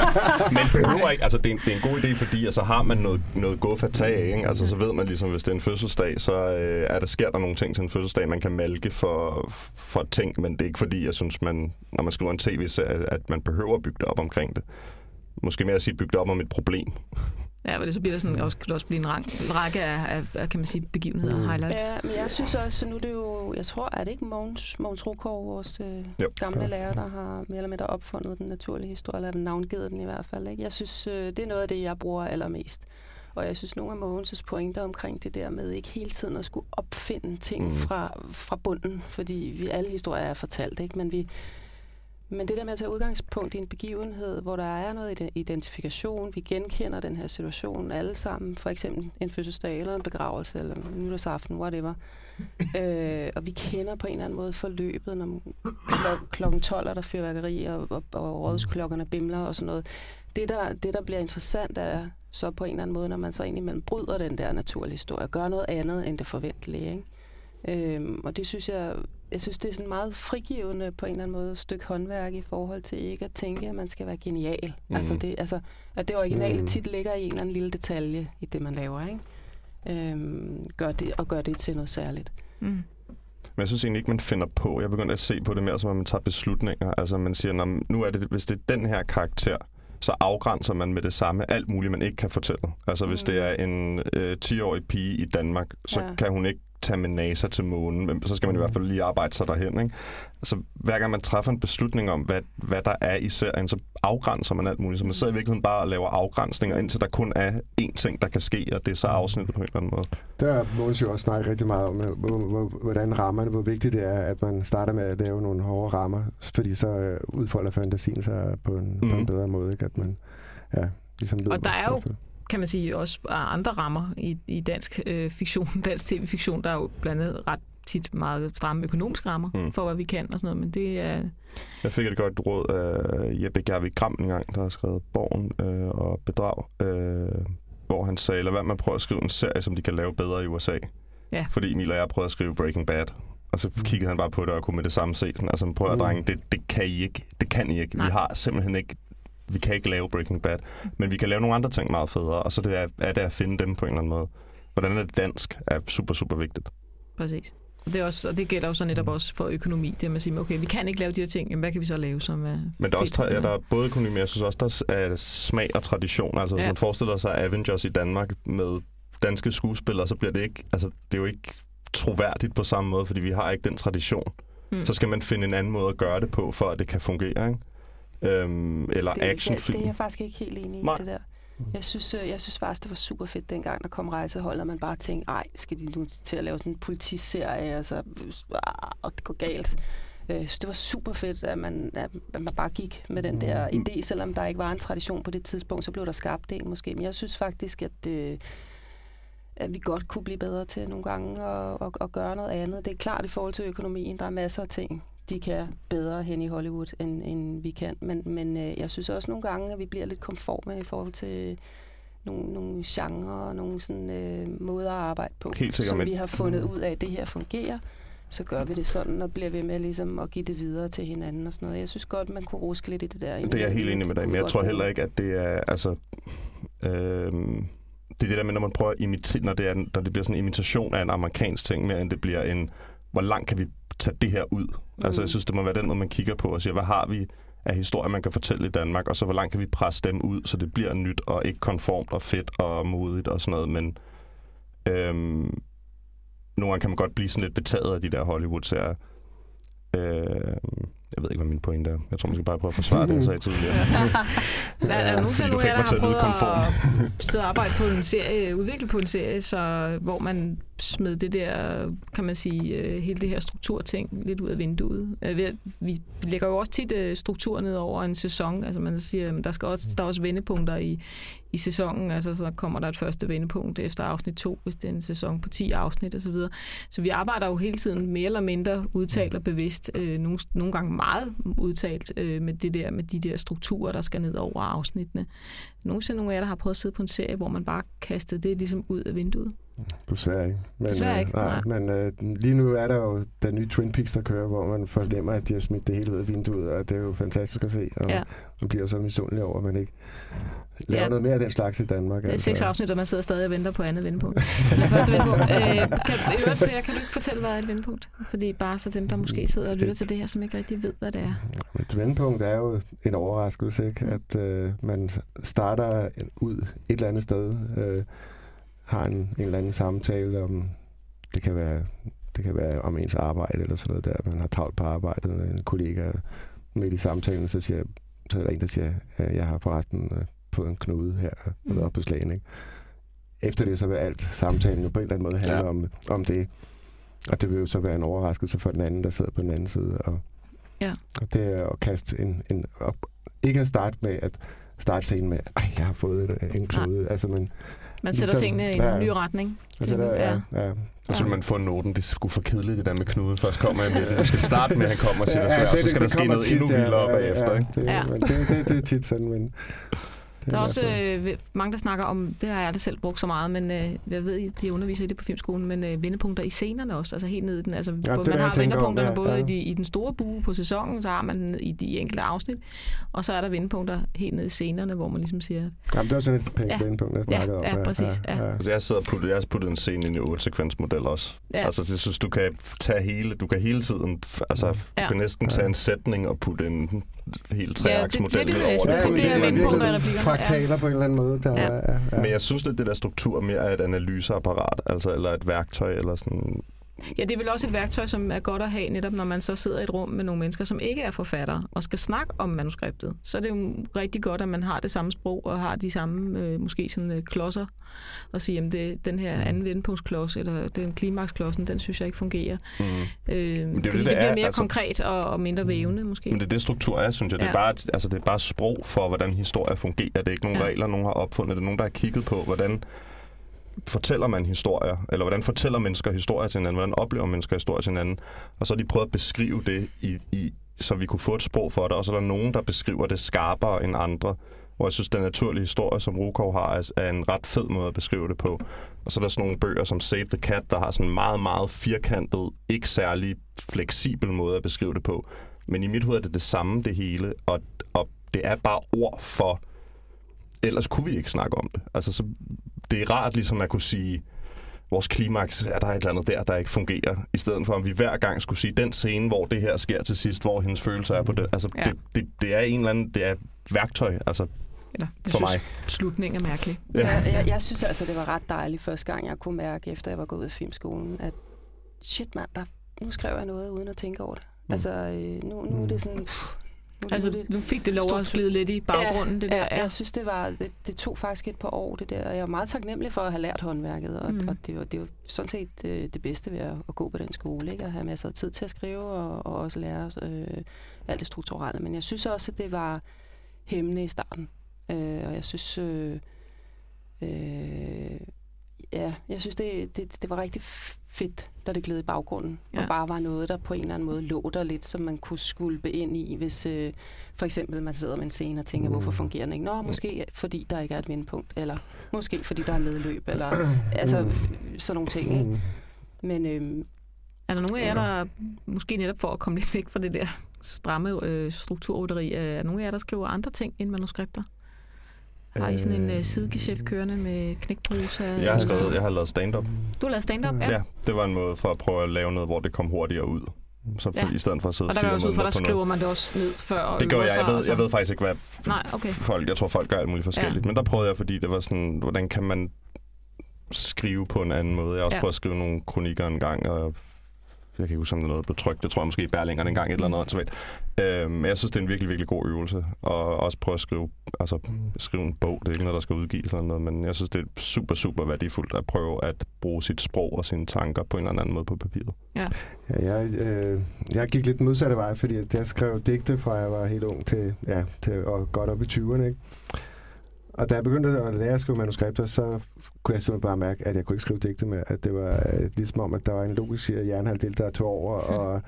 men behøver ikke, altså det er, en, det er en god idé, fordi altså, har man noget, noget guf at tage af, ikke? Altså, så ved man ligesom, hvis det er en fødselsdag, så øh, er der, sker der nogle ting til en fødselsdag, man kan malke for, for ting, men det er ikke fordi, jeg synes, man, når man skriver en tv-serie, at man behøver at bygge det op omkring det. Måske mere at sige, bygge det op om et problem. Ja, men det så bliver der sådan, også, kan det også blive en, rang, en række af, af, af, kan man sige, begivenheder og Mm. highlights. Ja, men jeg synes også, nu er det jo, jeg tror, er det ikke Mogens, Mogens Rukov, vores øh, Jo. gamle Ja. lærer, der har mere eller mindre opfundet den naturlige historie, eller navngivet den i hvert fald. Ikke? Jeg synes, øh, det er noget af det, jeg bruger allermest. Og jeg synes, nogle af Mogens' pointer omkring det der med ikke hele tiden at skulle opfinde ting Mm. mm. fra, fra bunden, fordi vi alle historier er fortalt, ikke? Men vi, men det der med at tage udgangspunkt i en begivenhed, hvor der er noget identifikation, vi genkender den her situation alle sammen, for eksempel en fødselsdag eller en begravelse eller en nytårsaften, whatever. øh, og vi kender på en eller anden måde forløbet, når klokken 12 er der fyrværkeri, og, og, og rådsklokkerne bimler og sådan noget. Det der, det, der bliver interessant, er så på en eller anden måde, når man så indimellem bryder den der naturlige historie, og gør noget andet end det forventelige. Ikke? Øhm, og det synes jeg, jeg synes, det er sådan meget frigivende på en eller anden måde stykke håndværk i forhold til ikke at tænke, at man skal være genial. Mhm. Mm. Altså, det, altså, at det originale Mhm. tit ligger i en eller anden lille detalje i det, man laver. Ikke? Øhm, gør det, og gør det til noget særligt. Mm. Men jeg synes egentlig ikke, man finder på. Jeg begynder at se på det mere, som at man tager beslutninger. Altså man siger, "Nå, men nu er det, hvis det er den her karakter, så afgrænser man med det samme alt muligt, man ikke kan fortælle. Altså hvis Mm. det er en øh, 10-årig pige i Danmark, så Ja. kan hun ikke tage med NASA til månen, men så skal man i hvert fald lige arbejde sig derhen. Ikke? Altså, hver gang man træffer en beslutning om, hvad, hvad der er i serien, så afgrænser man alt muligt. Så man sidder i virkeligheden bare og laver afgrænsninger, indtil der kun er én ting, der kan ske, og det er så afsnittet på en eller anden måde. Der Måns jo også snakket rigtig meget om, øh, hvor, hvor, hvordan rammerne, hvor vigtigt det er, at man starter med at lave nogle hårde rammer, fordi så øh, udfolder fantasien sig på en, mm. på en Mhm. bedre måde. Ikke? At man, ja, ligesom ved, Og der er jo-. Kan man sige, også andre rammer i, i dansk øh, fiktion, dansk tv-fiktion. Der er jo blandt andet ret tit meget stramme økonomiske rammer Mm. mm. for, hvad vi kan og sådan noget, men det er... Jeg fik et godt råd af Jeppe Gervig Gram en gang, der har skrevet Borgen øh, og Bedrag, øh, hvor han sagde, lad være med at prøve at skrive en serie, som de kan lave bedre i USA. Ja. Fordi Emil og jeg prøvede at skrive Breaking Bad, og så kiggede han bare på det og kunne med det samme se sådan, altså prøv at Mm. drenge, det, det kan I ikke. Det kan I ikke. Nej. Vi har simpelthen ikke vi kan ikke lave Breaking Bad, men vi kan lave nogle andre ting meget federe, og så det er, er det at finde dem på en eller anden måde. Hvordan er det dansk, er super, super vigtigt. Præcis. Og det, er også, og det gælder jo så netop også for økonomi. Det er, at man siger, okay, vi kan ikke lave de her ting, jamen, hvad kan vi så lave, som er Men der er, også, ja, der er både økonomi, men jeg synes også, der er smag og tradition. Altså, hvis Ja. man forestiller sig Avengers i Danmark med danske skuespillere, så bliver det ikke, altså, det er jo ikke troværdigt på samme måde, fordi vi har ikke den tradition. Mm. Så skal man finde en anden måde at gøre det på, for at det kan fungere, ikke? Øhm, eller Det, det, actionfilm. det er jeg faktisk ikke helt enig i, Nej. det der. Jeg synes, øh, jeg synes faktisk, det var super fedt dengang, der kom rejseholdet, og man bare tænkte, ej, skal de nu til at lave sådan en politiserie, altså, og det går galt. Øh, Jeg synes, det var super fedt, at man, at man bare gik med den der Mm. idé, selvom der ikke var en tradition på det tidspunkt, så blev der skabt en måske. Men jeg synes faktisk, at, øh, at vi godt kunne blive bedre til nogle gange at, at, at gøre noget andet. Det er klart i forhold til økonomien, der er masser af ting, de kan bedre hen i Hollywood, end, end vi kan. Men, men øh, jeg synes også nogle gange, at vi bliver lidt konforme i forhold til nogle, nogle genrer og nogle sådan, øh, måder at arbejde på, Helt sikkert, som men- vi har fundet ud af, at det her fungerer. Så gør vi det sådan, og bliver ved med ligesom, at give det videre til hinanden og sådan noget. Jeg synes godt, man kunne ruske lidt i det der. Det er jeg helt enig med dig, men jeg tror heller ikke, at det er, altså, øhm, det er det der med, når man prøver at imitere, når det, er, når det bliver sådan en imitation af en amerikansk ting, mere end det bliver en, hvor langt kan vi tage det her ud? Mm. Altså, jeg synes, det må være den måde, man kigger på og siger, hvad har vi af historier, man kan fortælle i Danmark, og så hvor langt kan vi presse dem ud, så det bliver nyt og ikke konformt og fedt og modigt og sådan noget, men øhm, nogle gange kan man godt blive sådan lidt betaget af de der Hollywood-serier. Øh, jeg ved ikke, hvad min pointe er. Jeg tror, man skal bare prøve at forsvare det, jeg sagde tidligere. Der er der nogen du nu mig der har prøvet konform. at sidde og arbejde på en serie, udvikle på en serie, så, hvor man smed det der, kan man sige, øh, hele det her strukturting lidt ud af vinduet. Øh, Vi lægger jo også tit øh, struktur ned over en sæson. Altså man siger, der, skal også, der er også vendepunkter i, i sæsonen. Altså så kommer der et første vendepunkt efter afsnit 2, hvis det er en sæson på 10 afsnit osv. Så, videre. så vi arbejder jo hele tiden mere eller mindre udtalt og bevidst, øh, nogle, nogle gange meget udtalt øh, med det der med de der strukturer, der skal ned over afsnittene. Nogensinde nogle af jer, der har prøvet at sidde på en serie, hvor man bare kastede det ligesom ud af vinduet? Desværre ikke. Men, Desværre ikke, øh, nej. Men øh, lige nu er der jo den nye Twin Peaks, der kører, hvor man fornemmer, at de har smidt det hele ud af vinduet, og det er jo fantastisk at se. Og Ja. man bliver jo så misundelig over, at man ikke laver Ja. noget mere af den slags i Danmark. Det er altså. seks afsnit, og man sidder stadig og venter på andet vendepunkt. Eller første vendepunkt. Øh, kan, øvrigt, Per, kan du ikke fortælle, hvad er et vendepunkt? Fordi bare så dem, der måske sidder og lytter til det her, som ikke rigtig ved, hvad det er. Et vendepunkt er jo en overraskelse, ikke? at øh, man starter ud et eller andet sted, øh, har en, en eller anden samtale om, det kan være det kan være om ens arbejde eller sådan noget der. Man har travlt på arbejdet med en kollega midt i samtalen, så, siger, så er der en, der siger, at jeg har forresten øh, fået en knude her Mm. mm. oppe på slagen. Ikke? Efter det så vil alt samtalen jo på en eller anden måde handle Ja. om, om det. Og det vil jo så være en overraskelse for den anden, der sidder på den anden side. Og, Ja. og det er at kaste en... en op, ikke at starte med at starte scenen med, ej, jeg har fået en, en knude. Altså, men, Man sætter Ligesom- tingene i en ja. ny retning. altså, der, ja, ja. Så vil man få noten, det sgu for kedeligt, det der med knuden. Først kommer jeg Du skal starte med, at han kommer og siger, ja, og så skal der ske noget tit, endnu ja, vildere ja, bagefter. Ja, ikke? det, Ja. ja. Men det, det, det er tit sådan, men... Det Der er også øh, mange, der snakker om, det har jeg aldrig selv brugt så meget, men øh, jeg ved, de underviser i det på filmskolen, men øh, vendepunkter i scenerne også, altså helt ned i den. Altså, Ja, ja, det er man det, har tænker om, vendepunkterne ja, både ja. i, de, i den store bue på sæsonen, så har man den i de enkelte afsnit, og så er der vendepunkter helt ned i scenerne, hvor man ligesom siger, Jamen, det var sådan et pænt Ja. ja. vendepunkt, jeg snakkede Ja, om. ja, præcis, ja. Altså, jeg sidder og puttet, jeg har puttet en scene ind i 8 sekvensmodel også. Ja. Altså, det synes du kan tage hele, du kan hele tiden, altså, du Ja. kan næsten tage en sætning og putte en helt treaksmodel det ned vil jeg over sige. det. det på bliver en eller anden vendepunkter måde. i replikkerne, ja. Fraktaler på en eller anden måde. Der, Ja. ja. Ja, ja. Men jeg synes, at det der struktur mere er et analyseapparat, altså, eller et værktøj, eller sådan... Ja, det er vel også et værktøj, som er godt at have, netop når man så sidder i et rum med nogle mennesker, som ikke er forfattere, og skal snakke om manuskriptet. Så er det jo rigtig godt, at man har det samme sprog, og har de samme, øh, måske sådan øh, klodser, og sige, at det, den her anden vendepunktsklods, eller den klimaksklodsen, den synes jeg ikke fungerer. Mm. Øh, det er det, det, bliver er, mere altså- konkret og, og mindre vævende, måske. Men det er det, struktur er, synes jeg. Det er, Ja. bare, altså, det er bare sprog for, hvordan historier fungerer. Det er ikke nogen Ja. ja. regler, nogen har opfundet. Det er nogen, der har kigget på, hvordan fortæller man historier, eller hvordan fortæller mennesker historier til hinanden, hvordan oplever mennesker historier til hinanden, og så har de prøvet at beskrive det, i, i, så vi kunne få et sprog for det, og så er der nogen, der beskriver det skarpere end andre, hvor jeg synes, den naturlige historie, som Rukov har, er, en ret fed måde at beskrive det på. Og så er der sådan nogle bøger som Save the Cat, der har sådan en meget, meget firkantet, ikke særlig fleksibel måde at beskrive det på. Men i mit hoved er det det samme, det hele, og, og det er bare ord for, ellers kunne vi ikke snakke om det. Altså, så, det er rart ligesom at kunne sige, vores klimaks, er der et eller andet der, der ikke fungerer, i stedet for, at vi hver gang skulle sige, den scene, hvor det her sker til sidst, hvor hendes følelser er på det. Altså, Ja. det, det, det er en eller anden, det er værktøj, altså Eller, jeg for synes, mig. slutningen er mærkelig. Ja. Jeg, jeg, jeg synes altså, det var ret dejligt første gang, jeg kunne mærke, efter jeg var gået ud af filmskolen, at shit mand, der, nu skriver jeg noget uden at tænke over det. Mm. Altså, øh, nu, nu er det sådan... Pff, nu, Altså, det, nu fik det lov at glide lidt i baggrunden, det der. Ja, jeg synes, det var det, det tog faktisk et par år, det der. og Jeg er meget taknemmelig for at have lært håndværket, og, Mm. mm. og det, var, det var sådan set det, det bedste ved at, at gå på den skole, ikke? at have masser af tid til at skrive, og, og også lære øh, alt det strukturelle. Men jeg synes også, at det var hæmmende i starten. Øh, og jeg synes... Øh, øh, ja, jeg synes, det, det, det var rigtig fedt, da det gled i baggrunden. Ja. Og bare var noget, der på en eller anden måde lå der lidt, som man kunne skulpe ind i, hvis øh, for eksempel man sidder med en scene og tænker, Mm. hvorfor fungerer den ikke? Nå, måske fordi der ikke er et vindpunkt, eller måske fordi der er medløb, eller altså Mm. sådan nogle ting. Ikke? Mm. Men øhm, Er der nogen af jer, der måske netop for at komme lidt væk fra det der stramme øh, strukturrytteri, er der nogen af jer, der skriver andre ting end manuskripter? Har I sådan en øh, sidegeschæft kørende med knækbruser? Jeg har, skrevet, jeg har lavet stand-up. Du har lavet stand-up, ja. Ja. det var en måde for at prøve at lave noget, hvor det kom hurtigere ud. Så Ja. ja. i stedet for at sidde Og der går også ud måneder der på noget. skriver man det også ned før. og Det gør jeg. Jeg ved, jeg ved faktisk ikke, hvad Nej, okay. folk... Jeg tror, folk gør alt muligt forskelligt. Ja. Men der prøvede jeg, fordi det var sådan, hvordan kan man skrive på en anden måde. Jeg har også ja. prøvet at skrive nogle kronikker en gang, og jeg kan ikke huske, om det er noget, der blev trykt. Det tror jeg måske i Berlingeren en gang, et eller andet åndssvagt. Øh, men jeg synes, det er en virkelig, virkelig god øvelse. Og også prøve at skrive, altså, skrive en bog. Det er ikke noget, der skal udgives eller noget, men jeg synes, det er super, super værdifuldt at prøve at bruge sit sprog og sine tanker på en eller anden måde på papiret. Ja, jeg, øh, jeg gik lidt modsatte vej, fordi jeg skrev digte fra jeg var helt ung til, ja, til og godt op i 20'erne. Ikke? Og da jeg begyndte at lære at skrive manuskripter, så kunne jeg simpelthen bare mærke, at jeg kunne ikke skrive digte med. At det var øh, ligesom om, at der var en logisk hjernehalvdel, der tog over. Og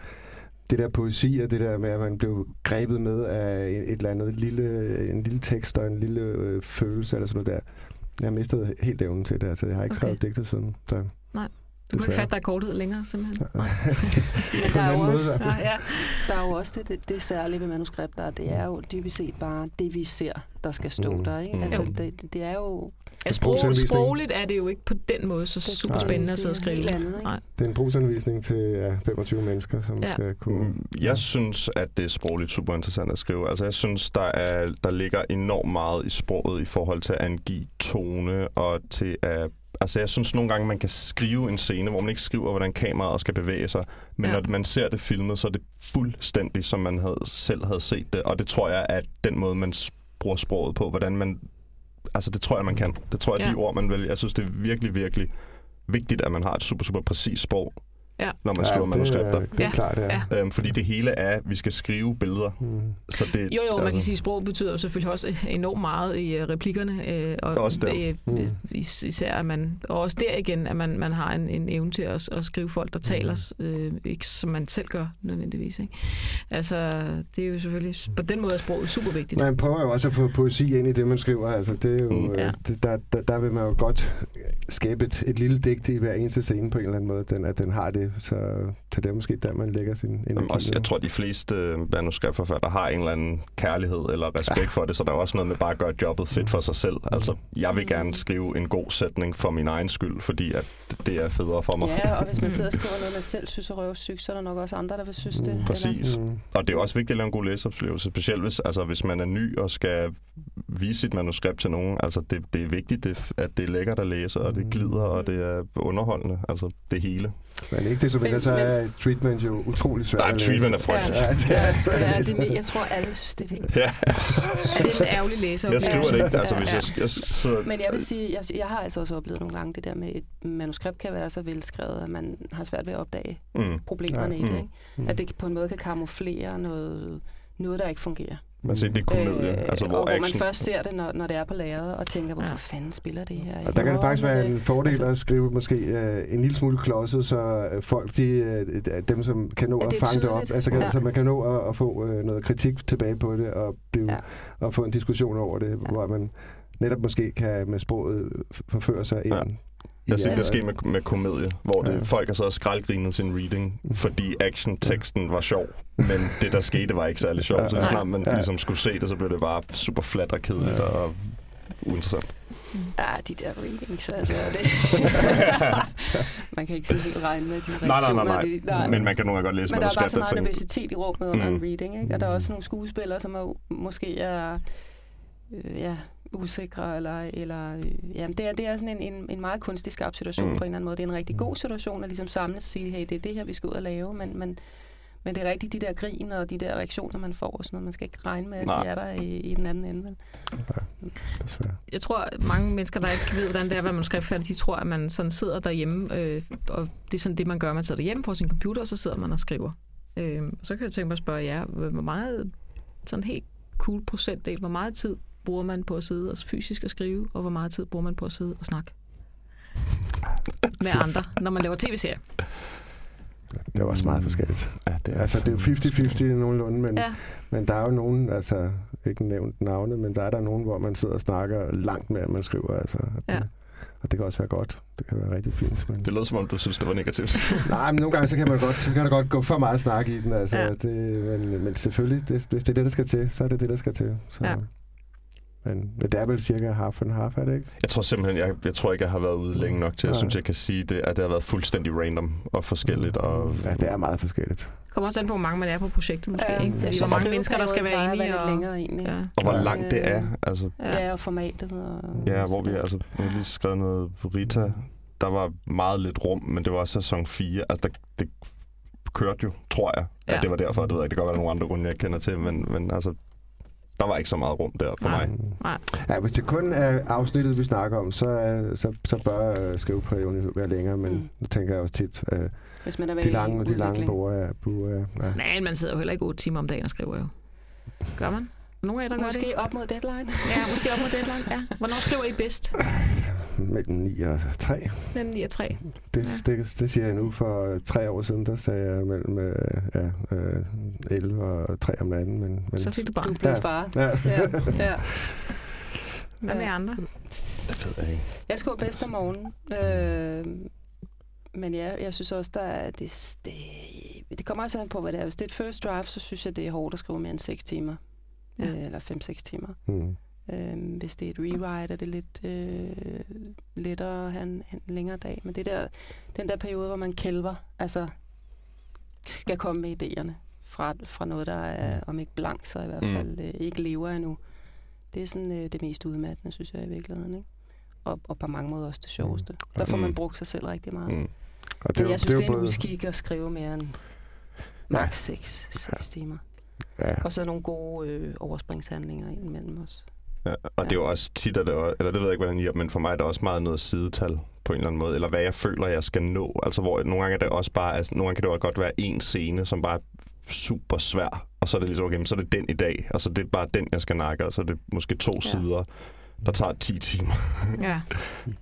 det der poesi og det der med, at man blev grebet med af et, eller andet lille, en lille tekst og en lille øh, følelse eller sådan noget der, Jeg mistet helt evnen til det. Altså, jeg har ikke Okay. skrevet digte siden. Så, Nej. Du kan ikke fatte dig i korthed længere, simpelthen. Nej. Men der er, jo måde, også, fald. Ja, der er jo også det, det, det særlige ved manuskripter. Det er jo dybest set bare det, vi ser, der skal stå Mm. der. Ikke? Mm. Altså, det, det er jo Ja, sprog, sprogligt er det jo ikke på den måde så super spændende at sidde og skrive. andet? Nej. Det er en brugsanvisning til ja, 25 mennesker, som Ja. ja. skal kunne... Mm, Jeg synes, at det er sprogligt super interessant at skrive. Altså, jeg synes, der, er, der ligger enormt meget i sproget i forhold til at angive tone og til at... Altså, jeg synes nogle gange, man kan skrive en scene, hvor man ikke skriver, hvordan kameraet skal bevæge sig. Men Ja. når man ser det filmet, så er det fuldstændig, som man havde, selv havde set det. Og det tror jeg er den måde, man bruger sproget på. Hvordan man... Altså, det tror jeg, man kan. Det tror jeg, Ja. de ord, man vælger. Jeg synes, det er virkelig, virkelig vigtigt, at man har et super, super præcist sprog, Ja. når man skriver det, manuskripter. er- Det er Ja. klart, ja. Ja. Øhm, fordi det hele er, at vi skal skrive billeder. Mm. Så det, Jo, jo, man kan altså, sige, at sprog betyder selvfølgelig også enormt meget i øh, replikkerne. Øh, og Også der. det, Mm. øh, is- især, at man, og også der igen, at man, man har en, en evne til at, at skrive folk, der taler, øh, ikke som man selv gør nødvendigvis. Ikke? Altså, det er jo selvfølgelig, på den måde er sproget super vigtigt. Man prøver jo også at få poesi ind i det, man skriver. Altså, det er jo, Mm. mm. Ja. det, der, der, der vil man jo godt skabe et, et lille digt i hver eneste scene på en eller anden måde, den, at den har det. Så, så det er måske der, man lægger sin energi. Jamen, også, jeg tror, de fleste øh, manuskriptforfattere har en eller anden kærlighed eller respekt for det, så der er også noget med bare at gøre jobbet fedt for sig selv. Altså, jeg vil Mm. gerne skrive en god sætning for min egen skyld, fordi at det er federe for mig. Ja, og hvis Mm. man sidder og skriver noget, man selv synes er røvsygt, så er der nok også andre, der vil synes det. Mm, præcis. Eller? Mm. Og det er også vigtigt at lave en god læseoplevelse, specielt hvis, altså, hvis man er ny og skal vise sit manuskript til nogen. Altså, det, det er vigtigt, det, at det er lækkert at læse, og det glider, og det er underholdende. Altså, det hele. Men ikke det så mindre, Men- så men- er treatment jo utrolig svært Nej, treatment er frygteligt. Ja, det er, så Ja, det, jeg tror, alle synes, det er det. Ja, Ja, det er en ærgerlig læser. jeg skriver det ikke. Altså, hvis Ja. jeg, jeg sidder... Men jeg vil sige, jeg, jeg har altså også oplevet nogle gange det der med, at et manuskript kan være så velskrevet, at man har svært ved at opdage Mm. problemerne Ja. i det. Ikke? Mm. At det på en måde kan kamuflere noget, noget der ikke fungerer. Man ser, det er komedie, altså, hvor og hvor man action... først ser det, når, når det er på lageret, og tænker, hvorfor Ja. fanden spiller det her? Og der kan det faktisk være en fordel altså- at skrive måske øh, en lille smule klodset, så øh, folk, de, øh, dem som kan nå At fange det op, altså kan, Ja. så man kan nå at, at få øh, noget kritik tilbage på det, og, blive, Ja. og få en diskussion over det, Ja. hvor man netop måske kan med sproget f- forføre sig ind Ja. Jeg har set ja, det ske med, med komedie, hvor det, Ja. folk har så skraldgrinet sin reading, fordi action-teksten var sjov, men det, der skete, var ikke særlig sjovt. Ja. Så snart Ja. man Ja. ligesom skulle se det, så blev det bare super flat og kedeligt Ja. og uinteressant. Ja, de der readings, altså. Det. man kan ikke sådan helt regne med de Nej, nej, reaktioner. nej, De, nej. Men man kan nogle gange godt læse Men der er bare så meget og tænke, nervøsitet i rummet under Mm. en reading, ikke? Og der er også nogle skuespillere, som er, måske er øh, ja, usikre, eller, eller øh, ja, det, er, det er sådan en, en, en meget kunstig skarp situation Mm. på en eller anden måde. Det er en rigtig god situation at ligesom samles og sige, hey, det er det her, vi skal ud og lave, men, men, men det er rigtigt de der grin og de der reaktioner, man får og sådan noget. Man skal ikke regne med, at Nej. de er der i, i den anden ende. Vel? desværre. Jeg tror, at mange mennesker, der ikke ved, hvordan det er at være manuskriptforfatter, de tror, at man sådan sidder derhjemme, øh, og det er sådan det, man gør. Man sidder derhjemme på sin computer, og så sidder man og skriver. Øh, så kan jeg tænke mig at spørge jer, hvor meget, sådan helt cool procentdel, hvor meget tid bruger man på at sidde og fysisk at skrive, og hvor meget tid bruger man på at sidde og snakke med andre, når man laver tv-serier? Det er også meget forskelligt. ja, det er, Altså, det er jo 50-50 nogenlunde, men, Ja. men der er jo nogen, altså ikke nævnt navne, men der er der nogen, hvor man sidder og snakker langt mere, end man skriver. Altså, og det, Ja. Og det kan også være godt. Det kan være rigtig fint. Men... det lød som om, du synes, det var negativt. Nej, men nogle gange så kan man godt, så kan der godt gå for meget snak i den. Altså, ja. det, men, men selvfølgelig, det, hvis det er det, der skal til, så er det det, der skal til. Så, Ja. Men, men det er vel cirka half and half, er det ikke? Jeg tror simpelthen, jeg, jeg tror ikke, jeg har været ude længe nok til, at jeg synes, jeg kan sige, det, at det har været fuldstændig random og forskelligt. Og, Ja, det er meget forskelligt. Det kommer også an på, hvor mange man er på projektet måske. Ja, ikke? Fordi, synes, hvor mange mennesker, der skal være at Og, længere egentlig. ja, og hvor langt det er. Altså, ja. Ja, og formatet. Og, Ja, hvor vi altså, jeg har lige skrevet noget på Rita. Der var meget lidt rum, men det var sæson 4. Altså, der, det kørte jo, tror jeg, at Ja. det var derfor. Det ved jeg ikke, det kan godt være nogle andre grunde, jeg ikke kender til, men, men altså, der var ikke så meget rum der for Nej. mig. Nej. Ja, hvis det kun er afsnittet, vi snakker om, så, så, så bør øh, skriveperioden jo være længere, men Mm. nu tænker jeg også tit, øh, Hvis man er de lange, de lange udvikling. bord er... Er ja. Men man sidder jo heller ikke 8 timer om dagen og skriver jo. Gør man? Nogle af jer, der gør det? Måske op mod deadline. Ja, måske op mod deadline. Ja. Hvornår skriver I bedst? Mellem 9 og 3. Mellem 9 og 3. Det, ja. det, det siger jeg nu. For øh, tre år siden, der sagde jeg mellem øh, ja, øh, 11 og 3 om natten. Men, men, Så fik du Du barn. blev Ja. far. Ja. Ja, ja. Hvad med andre? Det ved jeg ikke. Jeg skriver bedst om morgenen. Øh, men ja, jeg synes også, der er det, det, det kommer også an på, hvad det er. Hvis det er et first draft, så synes jeg, det er hårdt at skrive mere end 6 timer. Ja. Øh, eller 5-6 timer. Mm. Øh, hvis det er et rewrite, er det lidt øh, lettere at have en, en længere dag. Men det der, den der periode, hvor man kælver, altså skal komme med idéerne fra, fra noget, der er, om ikke blank, så i hvert Mm. fald øh, ikke lever endnu. Det er sådan øh, det mest udmattende, synes jeg i virkeligheden. Ikke? Og, og på mange måder også det sjoveste. Der får man Mm. brugt sig selv rigtig meget. Mm. Og Men jeg synes, det er, jo en uskik at skrive mere end maks 6, 6 timer. Ja. Og så nogle gode øh, overspringshandlinger indimellem os. Ja, og det er jo også tit, at det, er- eller det ved jeg ikke, hvordan I er, men for mig er det også meget noget sidetal på en eller anden måde, eller hvad jeg føler, jeg skal nå. Altså, hvor nogle gange er det også bare, altså, nogle gange kan det jo godt være en scene, som bare er super svær, og så er det ligesom, okay, så er det den i dag, og så er det bare den, jeg skal nakke, og så er det måske to ja. Ja. sider, der tager 10 timer, Ja,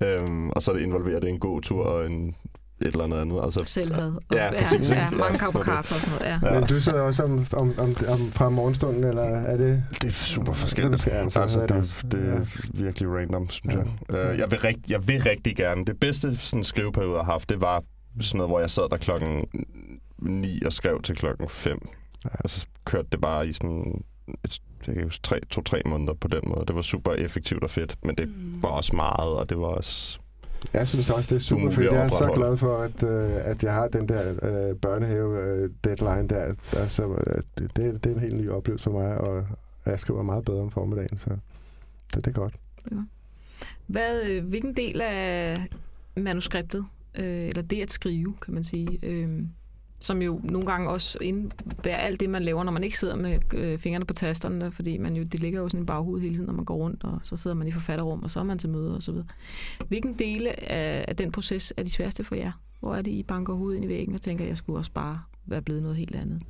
øhm, og så det involveret i en god tur og en, et eller andet andet. Altså, selvhed. Og, Ja, præcis, Ja, ikke? ja, mange Ja, kopper kaffe og sådan noget, ja. Ja. Men du sidder også om, om, om, om fra morgenstunden, eller er det... Det er super forskelligt. Det er- altså, er det, det- er ja. virkelig random, synes Ja. jeg. Uh, jeg, vil rigt, jeg vil rigtig gerne. Det bedste sådan, skriveperiode, jeg har haft, det var sådan noget, hvor jeg sad der klokken 9 og skrev til klokken 5. Ja. Og så kørte det bare i sådan et, jeg kan huske, tre, to-tre måneder på den måde. Det var super effektivt og fedt, men det Mm. var også meget, og det var også... Jeg synes også, det er super fedt. Jeg er så glad for, at, øh, at jeg har den der øh, børnehave-deadline der. der så, øh, det, det, det er en helt ny oplevelse for mig, og jeg skriver meget bedre om formiddagen, så det, det er godt. Hvad, øh, hvilken del af manuskriptet, øh, eller det at skrive, kan man sige, øh, som jo nogle gange også indebærer alt det, man laver, når man ikke sidder med øh, fingrene på tasterne, fordi man jo, det ligger jo sådan i baghovedet hele tiden, når man går rundt, og så sidder man i forfatterrum, og så er man til møder og så videre. Hvilken dele af, af den proces er de sværeste for jer? Hvor er det, I banker hovedet ind i væggen og tænker, at jeg skulle også bare være blevet noget helt andet?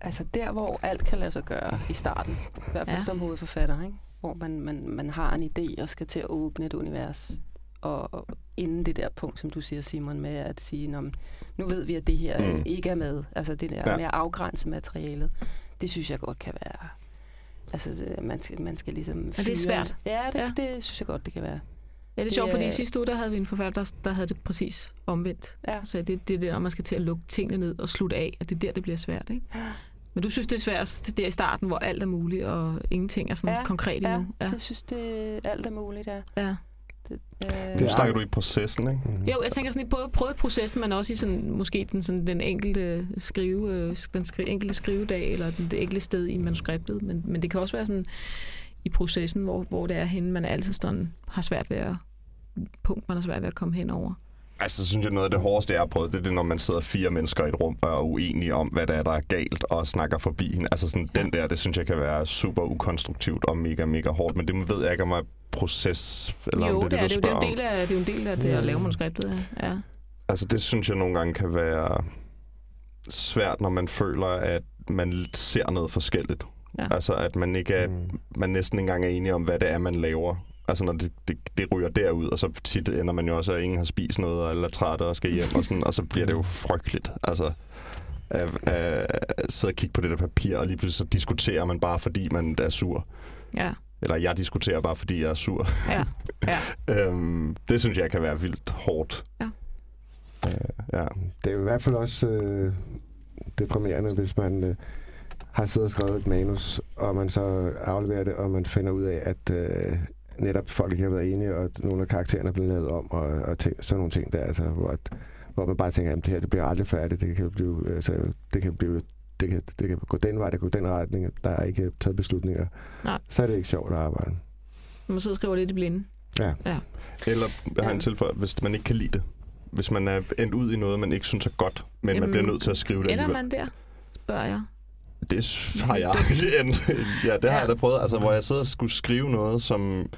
Altså der, hvor alt kan lade sig gøre i starten. I hvert fald ja. som hovedforfatter, ikke? Hvor man, man, man har en idé og skal til at åbne et univers. Og inden det der punkt, som du siger, Simon, med at sige, "Nå, men nu ved vi, at det her Mm. ikke er med. Altså det der Ja. ja. med at afgrænse materialet. Det synes jeg godt kan være... Altså, det, man, skal, man skal ligesom... det er fyre- svært? Ja, det, Ja. ja, det synes jeg godt, det kan være. Ja, det er Det sjovt, fordi sidste uge, der havde vi en forfatter, der, der havde det præcis omvendt. Ja. Så det, det er der, når man skal til at lukke tingene ned og slutte af, at det er der, det bliver svært, ikke? Men du synes, det er svært det der i starten, hvor alt er muligt, og ingenting er sådan Ja, konkret Ja, endnu. Ja. det synes det alt er muligt, ja. ja. Det, øh, Nu er snakker du i processen, ikke? Mm. Jo, jeg tænker sådan i både prøvet processen, men også i sådan, måske den, sådan, den enkelte skrive, øh, den skri, enkelte skrivedag, eller den, det enkelte sted i manuskriptet. Men, men det kan også være sådan i processen, hvor, hvor det er henne, man altid sådan har svært ved at punkt, man har svært ved at komme hen over. Altså, så synes jeg, noget af det hårdeste, jeg har prøvet, det er det, når man sidder fire mennesker i et rum og er uenige om, hvad der er, der er galt, og snakker forbi hende. Altså, sådan, ja. den der, det synes jeg kan være super ukonstruktivt og mega, mega hårdt, men det ved jeg ikke, om er proces, eller jo, om det er det, det, du er, det, er jo- det, er spørger jo en del af, det er en del af det at lave manuskriptet, ja. ja. Altså, det synes jeg nogle gange kan være svært, når man føler, at man ser noget forskelligt. Ja. Altså, at man ikke er, Mm. man næsten ikke engang er enige om, hvad det er, man laver. Altså, når det, det, det ryger derud, og så tit ender man jo også, at ingen har spist noget, eller er træt og skal hjem, og, sådan, og så bliver det jo frygteligt. Altså, at, at, at sidde og kigge på det der papir, og lige pludselig så diskuterer man bare, fordi man er sur. ja. Eller jeg diskuterer bare, fordi jeg er sur. ja. ja. øhm, det synes jeg kan være vildt hårdt. Ja. Øh, ja. Det er i hvert fald også øh, deprimerende, hvis man øh, har siddet og skrevet et manus, og man så afleverer det, og man finder ud af, at øh, netop folk ikke har været enige, og nogle af karaktererne er blevet lavet om, og, og ting, sådan nogle ting der, altså, hvor, at, hvor man bare tænker, at det her det bliver aldrig færdigt, det kan blive, altså, det kan blive det kan, det kan gå den vej, det kan gå den retning, der er ikke taget beslutninger. Nej. Så er det ikke sjovt at arbejde. Man sidder og skriver lidt i blinde. Ja. ja. Eller, jeg har en Ja. tilføj, hvis man ikke kan lide det. Hvis man er endt ud i noget, man ikke synes er godt, men Jamen, man bliver nødt til at skrive det Ender alligevel. man der, spørger jeg. Det har jeg. Ja, det har Ja. jeg da prøvet. Altså, hvor jeg sidder og skulle skrive noget, som...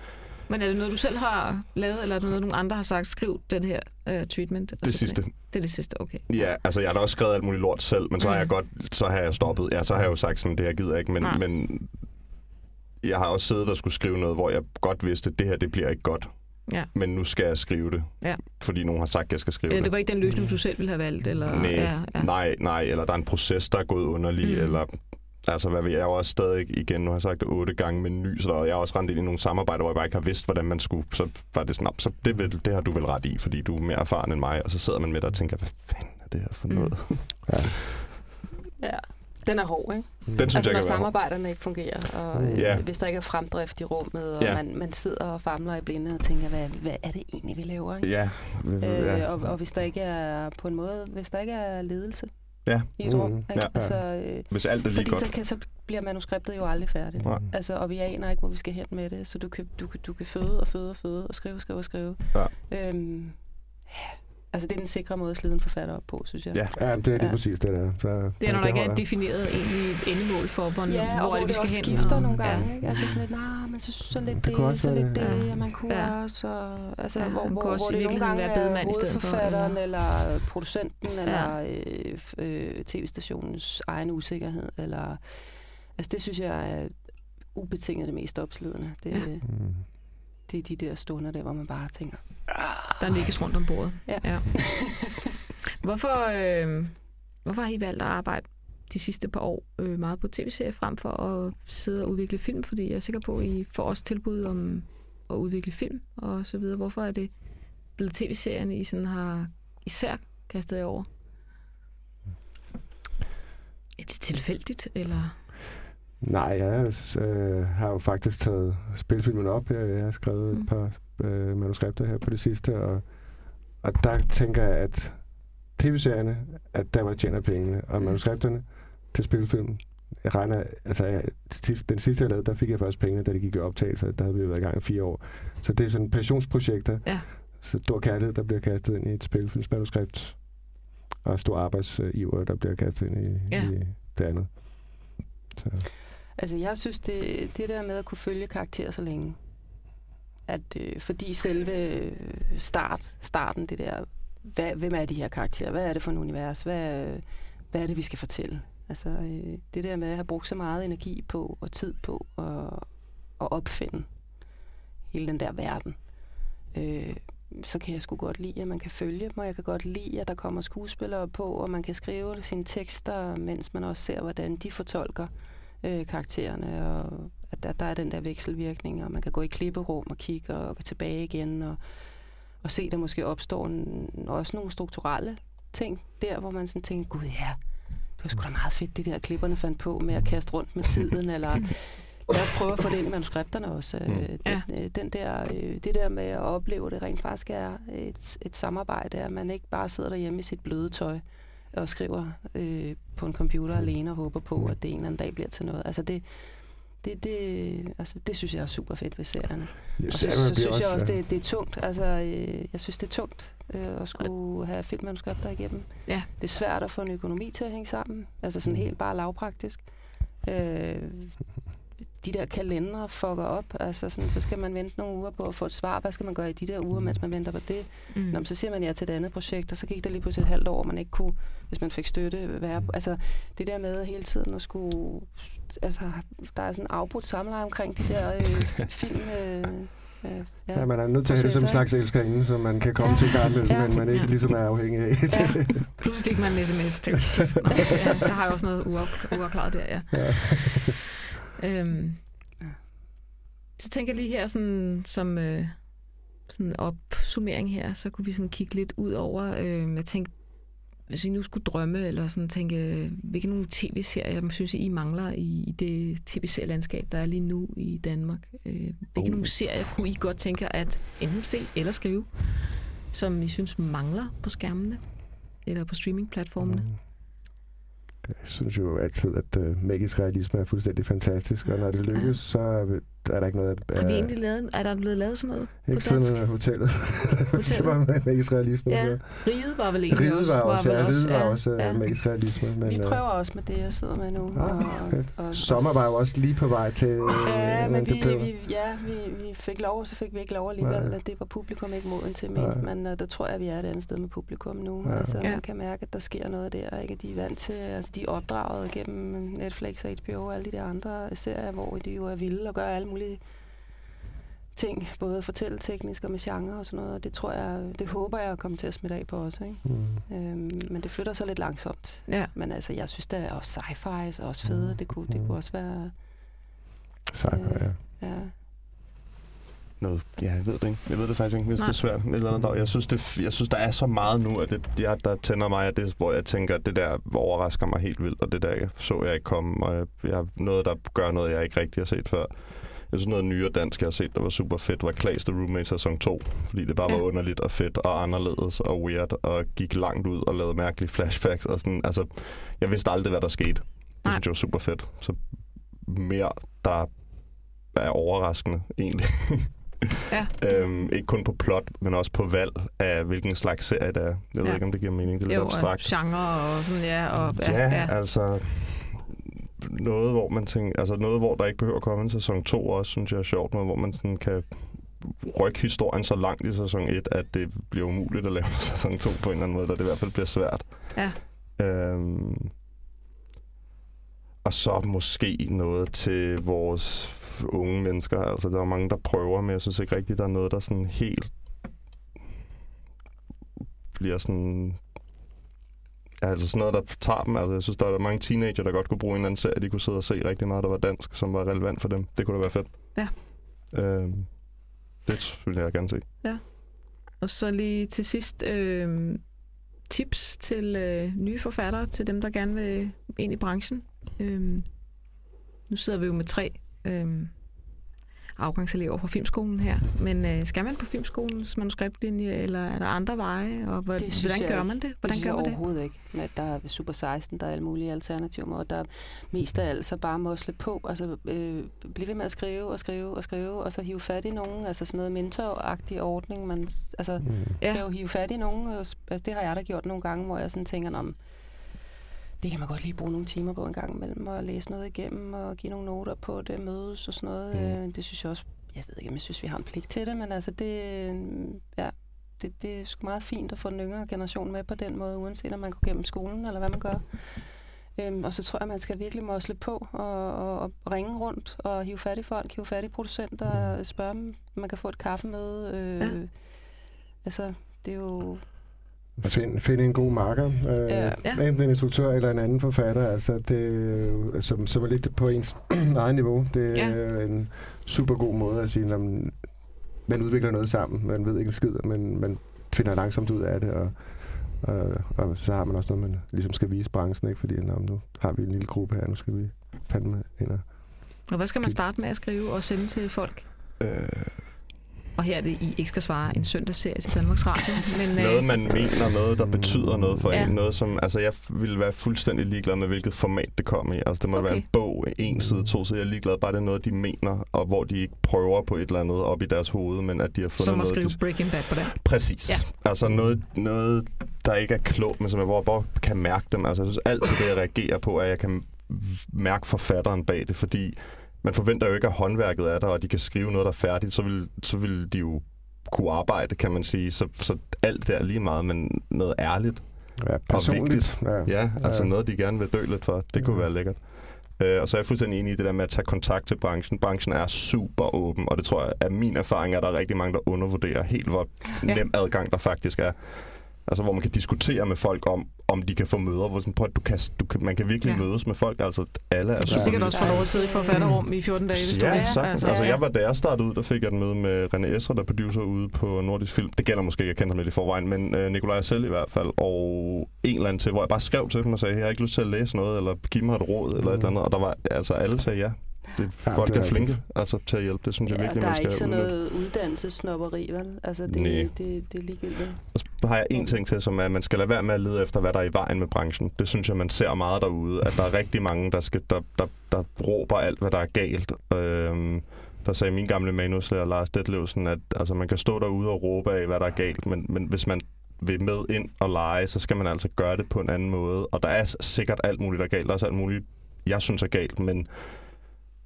Men er det noget, du selv har lavet, eller er det noget, nogle andre har sagt, skriv den her uh, treatment? Det sidste. Det er det sidste, okay. Ja, altså, jeg har da også skrevet alt muligt lort selv, men så har Mm. jeg godt... Så har jeg stoppet. Ja, så har jeg jo sagt sådan, det her gider jeg ikke, men... Nej. men jeg har også siddet og skulle skrive noget, hvor jeg godt vidste, at det her, det bliver ikke godt. Ja. Men nu skal jeg skrive det. Ja. Fordi nogen har sagt, at jeg skal skrive Det, det. det var ikke den løsning, du selv ville have valgt? Eller, Nej, ja, ja. nej, nej, eller der er en proces, der er gået underlig, Mm. mm. eller altså, hvad ved jeg, jeg er jo også stadig, igen, nu har jeg sagt det otte gange med ny, så der, jeg har også rendt ind i nogle samarbejder, hvor jeg bare ikke har vidst, hvordan man skulle, så var det sådan, "Nå, så det, vil, det har du vel ret i, fordi du er mere erfaren end mig, og så sidder man med dig og tænker, hvad fanden er det her for Mm. noget? Ja. Den er hård, ikke? Den synes altså, jeg når kan være samarbejderne ikke fungerer, og øh, Ja. hvis der ikke er fremdrift i rummet, og Ja. man, man sidder og famler i blinde og tænker, hvad, hvad er det egentlig, vi laver? Ikke? Ja, Øh, ja. og, og hvis der ikke er på en måde, hvis der ikke er ledelse Ja. i et rum, Mhm. ikke? Ja. Altså, øh, hvis alt er lige fordi godt. så, kan, så bliver manuskriptet jo aldrig færdigt. Nej. Altså, og vi aner ikke, hvor vi skal hen med det, så du kan, du, kan- du kan føde og føde og føde og skrive, skrive og skrive. Ja. Øhm, altså, det er den sikre måde at slide en forfatter op på, synes jeg. Ja. Ja, det er lige Ja. præcis det der. Så, Det er, når der ikke er defineret egentlig endemål for, hvor, Ja, hvor og hvor det, vi det skal hen. skifter og- nogle ja. gange. Ikke? Altså sådan lidt, nej, men så, så lidt Det det, så lidt det, ja. man kunne Ja. også. Og, altså, Ja, hvor, hvor, hvor i det nogle gange være er bedemand i stedet for, hovedforfatteren, eller- eller, producenten, eller øh, øh, tv-stationens egen usikkerhed. Eller, altså, det synes jeg er ubetinget det mest opslidende. Det, Ja. Det er de der stunder der, hvor man bare tænker, Der nikkes rundt om bordet. Ja. ja. Hvorfor, øh, hvorfor har I valgt at arbejde de sidste par år øh, meget på tv-serier frem for at sidde og udvikle film? Fordi jeg er sikker på, at I får også tilbud om at udvikle film og så videre. Hvorfor er det blevet tv-serierne, I sådan har især kastet jer over? Er det tilfældigt, eller? Nej, jeg øh, har jo faktisk taget spilfilmen op. Jeg, jeg har skrevet Mm. et par øh, manuskripter her på det sidste, og, og der tænker jeg, at tv-serierne, at der var tjener pengene, og Mm. manuskripterne til spilfilmen, jeg regner, altså jeg, den sidste jeg lavede, der fik jeg først pengene, da det gik i optagelse, der havde vi været i gang i fire år. Så det er sådan passionsprojekter, Ja. så stor kærlighed, der bliver kastet ind i et spilfilmsmanuskript, og stor arbejdsiver, der bliver kastet ind i, Ja. i det andet. Så. Altså, jeg synes, det, det der med at kunne følge karakterer så længe, at øh, fordi selve øh, start, starten, det der, hvad, hvem er de her karakterer? Hvad er det for en univers? Hvad, øh, hvad er det, vi skal fortælle? Altså, øh, det der med at have brugt så meget energi på og tid på at, at opfinde hele den der verden, øh, så kan jeg sgu godt lide, at man kan følge dem, og jeg kan godt lide, at der kommer skuespillere på, og man kan skrive sine tekster, mens man også ser, hvordan de fortolker øh, karaktererne, og at der, der er den der vekselvirkning, og man kan gå i klipperum og kigge og gå tilbage igen, og, og se, der måske opstår en, også nogle strukturelle ting der, hvor man sådan tænker, gud ja, det var sgu da meget fedt, det der klipperne fandt på med at kaste rundt med tiden, eller lad os prøve at få det ind i manuskripterne også. Mm. Øh, den, øh, den der, øh, det der med at opleve, det rent faktisk er et, et samarbejde, at man ikke bare sidder derhjemme i sit bløde tøj og skriver øh, på en computer alene og håber på, at det en eller anden dag bliver til noget. Altså det, det, det, altså det synes jeg er super fedt ved serierne. Ja, Og så, så synes jeg også, det, det er tungt. Altså, øh, jeg synes, det er tungt øh, at skulle have filmmanuskripter igennem. Ja. Det er svært at få en økonomi til at hænge sammen. Altså sådan Mm. helt bare lavpraktisk. Øh, de der kalendere fucker op. Altså sådan, så skal man vente nogle uger på at få et svar. Hvad skal man gøre i de der uger, Mm. mens man venter på det? Mm. Nå, men så siger man ja til det andet projekt, og så gik der lige pludselig et halvt år, man ikke kunne, hvis man fik støtte, være Altså, det der med hele tiden at skulle... Altså, der er sådan en afbrudt samleje omkring de der øh, film... Øh, øh, ja. Ja, man er nødt til at have det som en slags elskerinde, som man kan komme Ja. til en gang imellem, Ja. men man ikke Ja. ligesom er afhængig af. Ja. Pludselig fik man en sms til ja, der har jeg også noget uaf- uafklaret der, ja. Ja. Øhm, Ja. så tænker jeg lige her sådan, som øh, sådan opsummering her, så kunne vi sådan kigge lidt ud over, øh, jeg tænkte, hvis vi nu skulle drømme, eller sådan tænke, hvilke nogle tv-serier, man synes, I mangler i, i det tv-serielandskab, der er lige nu i Danmark. Øh, hvilke Oh. nogle serier kunne I godt tænke at enten se eller skrive, som I synes mangler på skærmene, eller på streamingplatformene? Mm. Jeg synes jo altid, at uh, magisk realisme er fuldstændig fantastisk, og når det lykkes, så er der ikke noget... Har vi øh, egentlig lavet, er der blevet lavet sådan noget på Ikke siden dansk? uh, hotellet. det Hotellet? var magisk realisme. Ja, så. Riget var vel egentlig Riget også. var også, vel ja, Riget var også ja. uh, magisk realisme. Men, Vi øh, prøver også med det, jeg sidder med nu. Ah, og, fedt. og, Sommer var jo også lige på vej til... Ja, øh, men det vi, blev- vi, ja, vi, vi fik lov, og så fik vi ikke lov alligevel. Nej. Det var publikum ikke moden til men, men uh, der tror jeg, vi er et andet sted med publikum nu. Ja. Altså, Ja. man kan mærke, at der sker noget der, ikke? At de er vant til, altså de er opdraget gennem Netflix og HBO og alle de der andre serier, hvor de jo er vilde og gør alle mulige ting, både fortælleteknisk og med genre og sådan noget. Og det tror jeg, det håber jeg at komme til at smitte af på også. Ikke? Mm. Øhm, men det flytter sig lidt langsomt. Ja. Men altså, jeg synes, der er også sci-fi er også fede. Mm. Det, kunne, det Mm. kunne også være... Sejt, ja. Ja. Noget, ja, jeg ved det ikke. Jeg ved det faktisk ikke, hvis Nej. det er svært. Et eller andet dag. Jeg synes, det, jeg synes, der er så meget nu, at det, jeg, der tænder mig, at det, hvor jeg tænker, at det der overrasker mig helt vildt, og det der så jeg ikke komme, og jeg, jeg, noget, der gør noget, jeg ikke rigtig har set før. Jeg synes, noget nyere dansk, jeg har set, der var super fedt, var Klaas The Roommate sæson 2. Fordi det bare Ja. var underligt og fedt og anderledes og weird, og gik langt ud og lavede mærkelige flashbacks. Og sådan, altså, jeg vidste aldrig, hvad der skete. Det Nej. synes jeg var super fedt. Så mere, der er overraskende, egentlig. Ja. øhm, ikke kun på plot, men også på valg af, hvilken slags serie det er. Jeg ved Ja. ikke, om det giver mening. Det er lidt Jo, og abstrakt. genre og sådan, ja. Og, Ja, ja, ja, altså noget, hvor man tænker, altså noget, hvor der ikke behøver at komme en sæson 2 også, synes jeg er sjovt, noget, hvor man sådan kan rykke historien så langt i sæson 1, at det bliver umuligt at lave sæson 2 på en eller anden måde, da det i hvert fald bliver svært. Ja. Øhm, og så måske noget til vores unge mennesker. Altså, der er mange, der prøver, men jeg synes ikke rigtigt, der er noget, der sådan helt bliver sådan... Ja, altså sådan noget, der tager dem. Altså, jeg synes, der er mange teenager, der godt kunne bruge en eller anden serie, de kunne sidde og se rigtig meget, der var dansk, som var relevant for dem. Det kunne da være fedt. Ja. Øhm, det ville jeg gerne se. Og så lige til sidst øh, tips til øh, nye forfattere, til dem, der gerne vil ind i branchen. Øh, nu sidder vi jo med tre øh, afgangselever på filmskolen her, men øh, skal man på filmskolens manuskriptlinje, eller er der andre veje, og hvor, Det synes hvordan jeg gør ikke. man det? Det Hvordan synes gør jeg man det? overhovedet ikke. Men der er Super 16, der er alle mulige alternative måder. Der er mest af alt så bare mosle på. Altså, øh, blive ved med at skrive og skrive og skrive, og så hive fat i nogen. Altså sådan noget mentoragtig ordning. Man altså, Mm. Ja. kan jo hive fat i nogen. Og, altså, det har jeg da gjort nogle gange, hvor jeg sådan tænker, om det kan man godt lige bruge nogle timer på en gang imellem, og læse noget igennem, og give nogle noter på det, mødes og sådan noget. Mm. Øh, det synes jeg også, jeg ved ikke, om jeg synes, vi har en pligt til det, men altså det, øh, ja, det, det er sgu meget fint at få den yngre generation med på den måde, uanset om man går gennem skolen, eller hvad man gør. Øhm, og så tror jeg, man skal virkelig mosle på og, og, og ringe rundt og hive fat i folk, hive fat i producenter og spørge dem, om man kan få et kaffemøde. Øh, ja. Altså, det er jo... Find, find en god marker. Øh, Ja. Ja. Enten en instruktør eller en anden forfatter, altså det, jo- som, som er lidt på ens eget niveau. Det er Ja. en super god måde at sige, at man udvikler noget sammen. Man ved ikke en skid, men man finder langsomt ud af det, og, og, og så har man også noget, man ligesom skal vise branchen, ikke? fordi nå, nu har vi en lille gruppe her, nu skal vi fandme ind og Og hvad skal man starte med at skrive og sende til folk? Øh, Og her er det, I ikke skal svare en søndagsserie til Danmarks Radio. Men, øh, noget, man mener, noget, der betyder noget for Ja. en. Noget, som, altså, jeg ville være fuldstændig ligeglad med, hvilket format det kom i. Altså, det må Okay. være en bog, en side, to sider. Jeg er ligeglad, bare det er noget, de mener, og hvor de ikke prøver på et eller andet op i deres hoved, men at de har fundet som at noget... skrive de... Breaking Bad på dansk. Præcis. Ja. Altså noget, noget, der ikke er klogt, men som jeg hvor bare kan mærke dem. Altså, jeg synes altid, det jeg reagerer på, er, at jeg kan mærke forfatteren bag det, fordi man forventer jo ikke, at håndværket er der, og de kan skrive noget, der er færdigt, så vil, så vil de jo kunne arbejde, kan man sige. Så, så alt det er lige meget, men noget ærligt. ja, personligt. Ja. Ja, altså Ja. noget, de gerne vil dø lidt for. Det kunne Ja. være lækkert. Øh, og så er jeg fuldstændig enig i det der med at tage kontakt til branchen. Branchen er super åben, og det tror jeg, at min erfaring er, at der er rigtig mange, der undervurderer helt, hvor Ja. nem adgang der faktisk er. Altså, hvor man kan diskutere med folk om, om de kan få møder. Hvor sådan, prøv, at du kan, du kan, man kan virkelig Ja. mødes med folk. Altså, alle er Du kan sikkert også få lov at sidde i et forfatterrum i 14 dage, hvis du Ja, vil. sagtens. Altså, Altså, jeg var, da jeg startede ud, der fik jeg et møde med René Esra, der er producer ude på Nordisk Film. Det gælder måske ikke, jeg kendte ham lidt i forvejen, men øh, Nikolaj selv i hvert fald. Og en eller anden til, hvor jeg bare skrev til dem og sagde, jeg har ikke lyst til at læse noget, eller give mig et råd, eller et eller andet. Og der var, altså alle sagde ja. Det er Ja, folk det er er flinke altså, til at hjælpe. Det synes jeg Ja, virkelig, der man er skal ikke sådan udnytte. noget uddannelsesnopperi, vel? Altså, det, det, det, det er ligegyldigt. Og så har jeg en ting til, som er, at man skal lade være med at lede efter, hvad der er i vejen med branchen. Det synes jeg, man ser meget derude, at der er rigtig mange, der, skal, der, der, der råber alt, hvad der er galt. Øhm, der sagde min gamle manuslærer Lars Detlevsen, at altså, man kan stå derude og råbe af, hvad der er galt, men, men hvis man vil med ind og lege, så skal man altså gøre det på en anden måde. Og der er sikkert alt muligt, der er galt. Der er også alt muligt, jeg synes er galt, men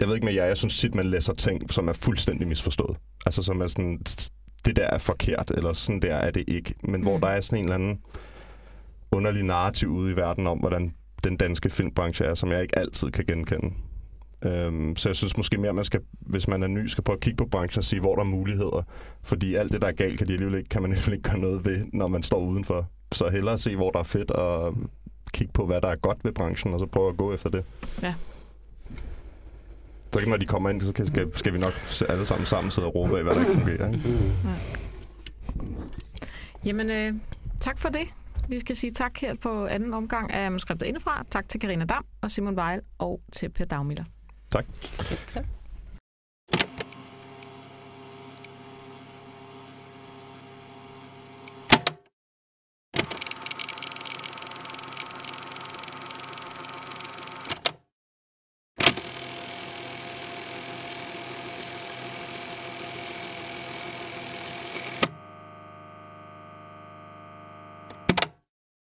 jeg ved ikke med jer, jeg synes tit, man læser ting, som er fuldstændig misforstået. Altså som er sådan, det der er forkert, eller sådan der er det ikke. Men mm. hvor der er sådan en eller anden underlig narrativ ude i verden om, hvordan den danske filmbranche er, som jeg ikke altid kan genkende. Øhm, så jeg synes måske mere, man skal, hvis man er ny, skal prøve at kigge på branchen og sige, hvor der er muligheder. Fordi alt det, der er galt, kan, de alligevel ikke, kan man alligevel ikke gøre noget ved, når man står udenfor. Så hellere se, hvor der er fedt, og kigge på, hvad der er godt ved branchen, og så prøve at gå efter det. Ja. Så kan, når de kommer ind, så kan, skal, skal vi nok alle sammen sammen sidde og råbe af, hvad der ikke fungerer. Ikke? Mm. Jamen, øh, tak for det. Vi skal sige tak her på anden omgang af manuskriptet indefra. Tak til Karina Dam og Simon Weil og til Per Dagmiller. Tak. Tak.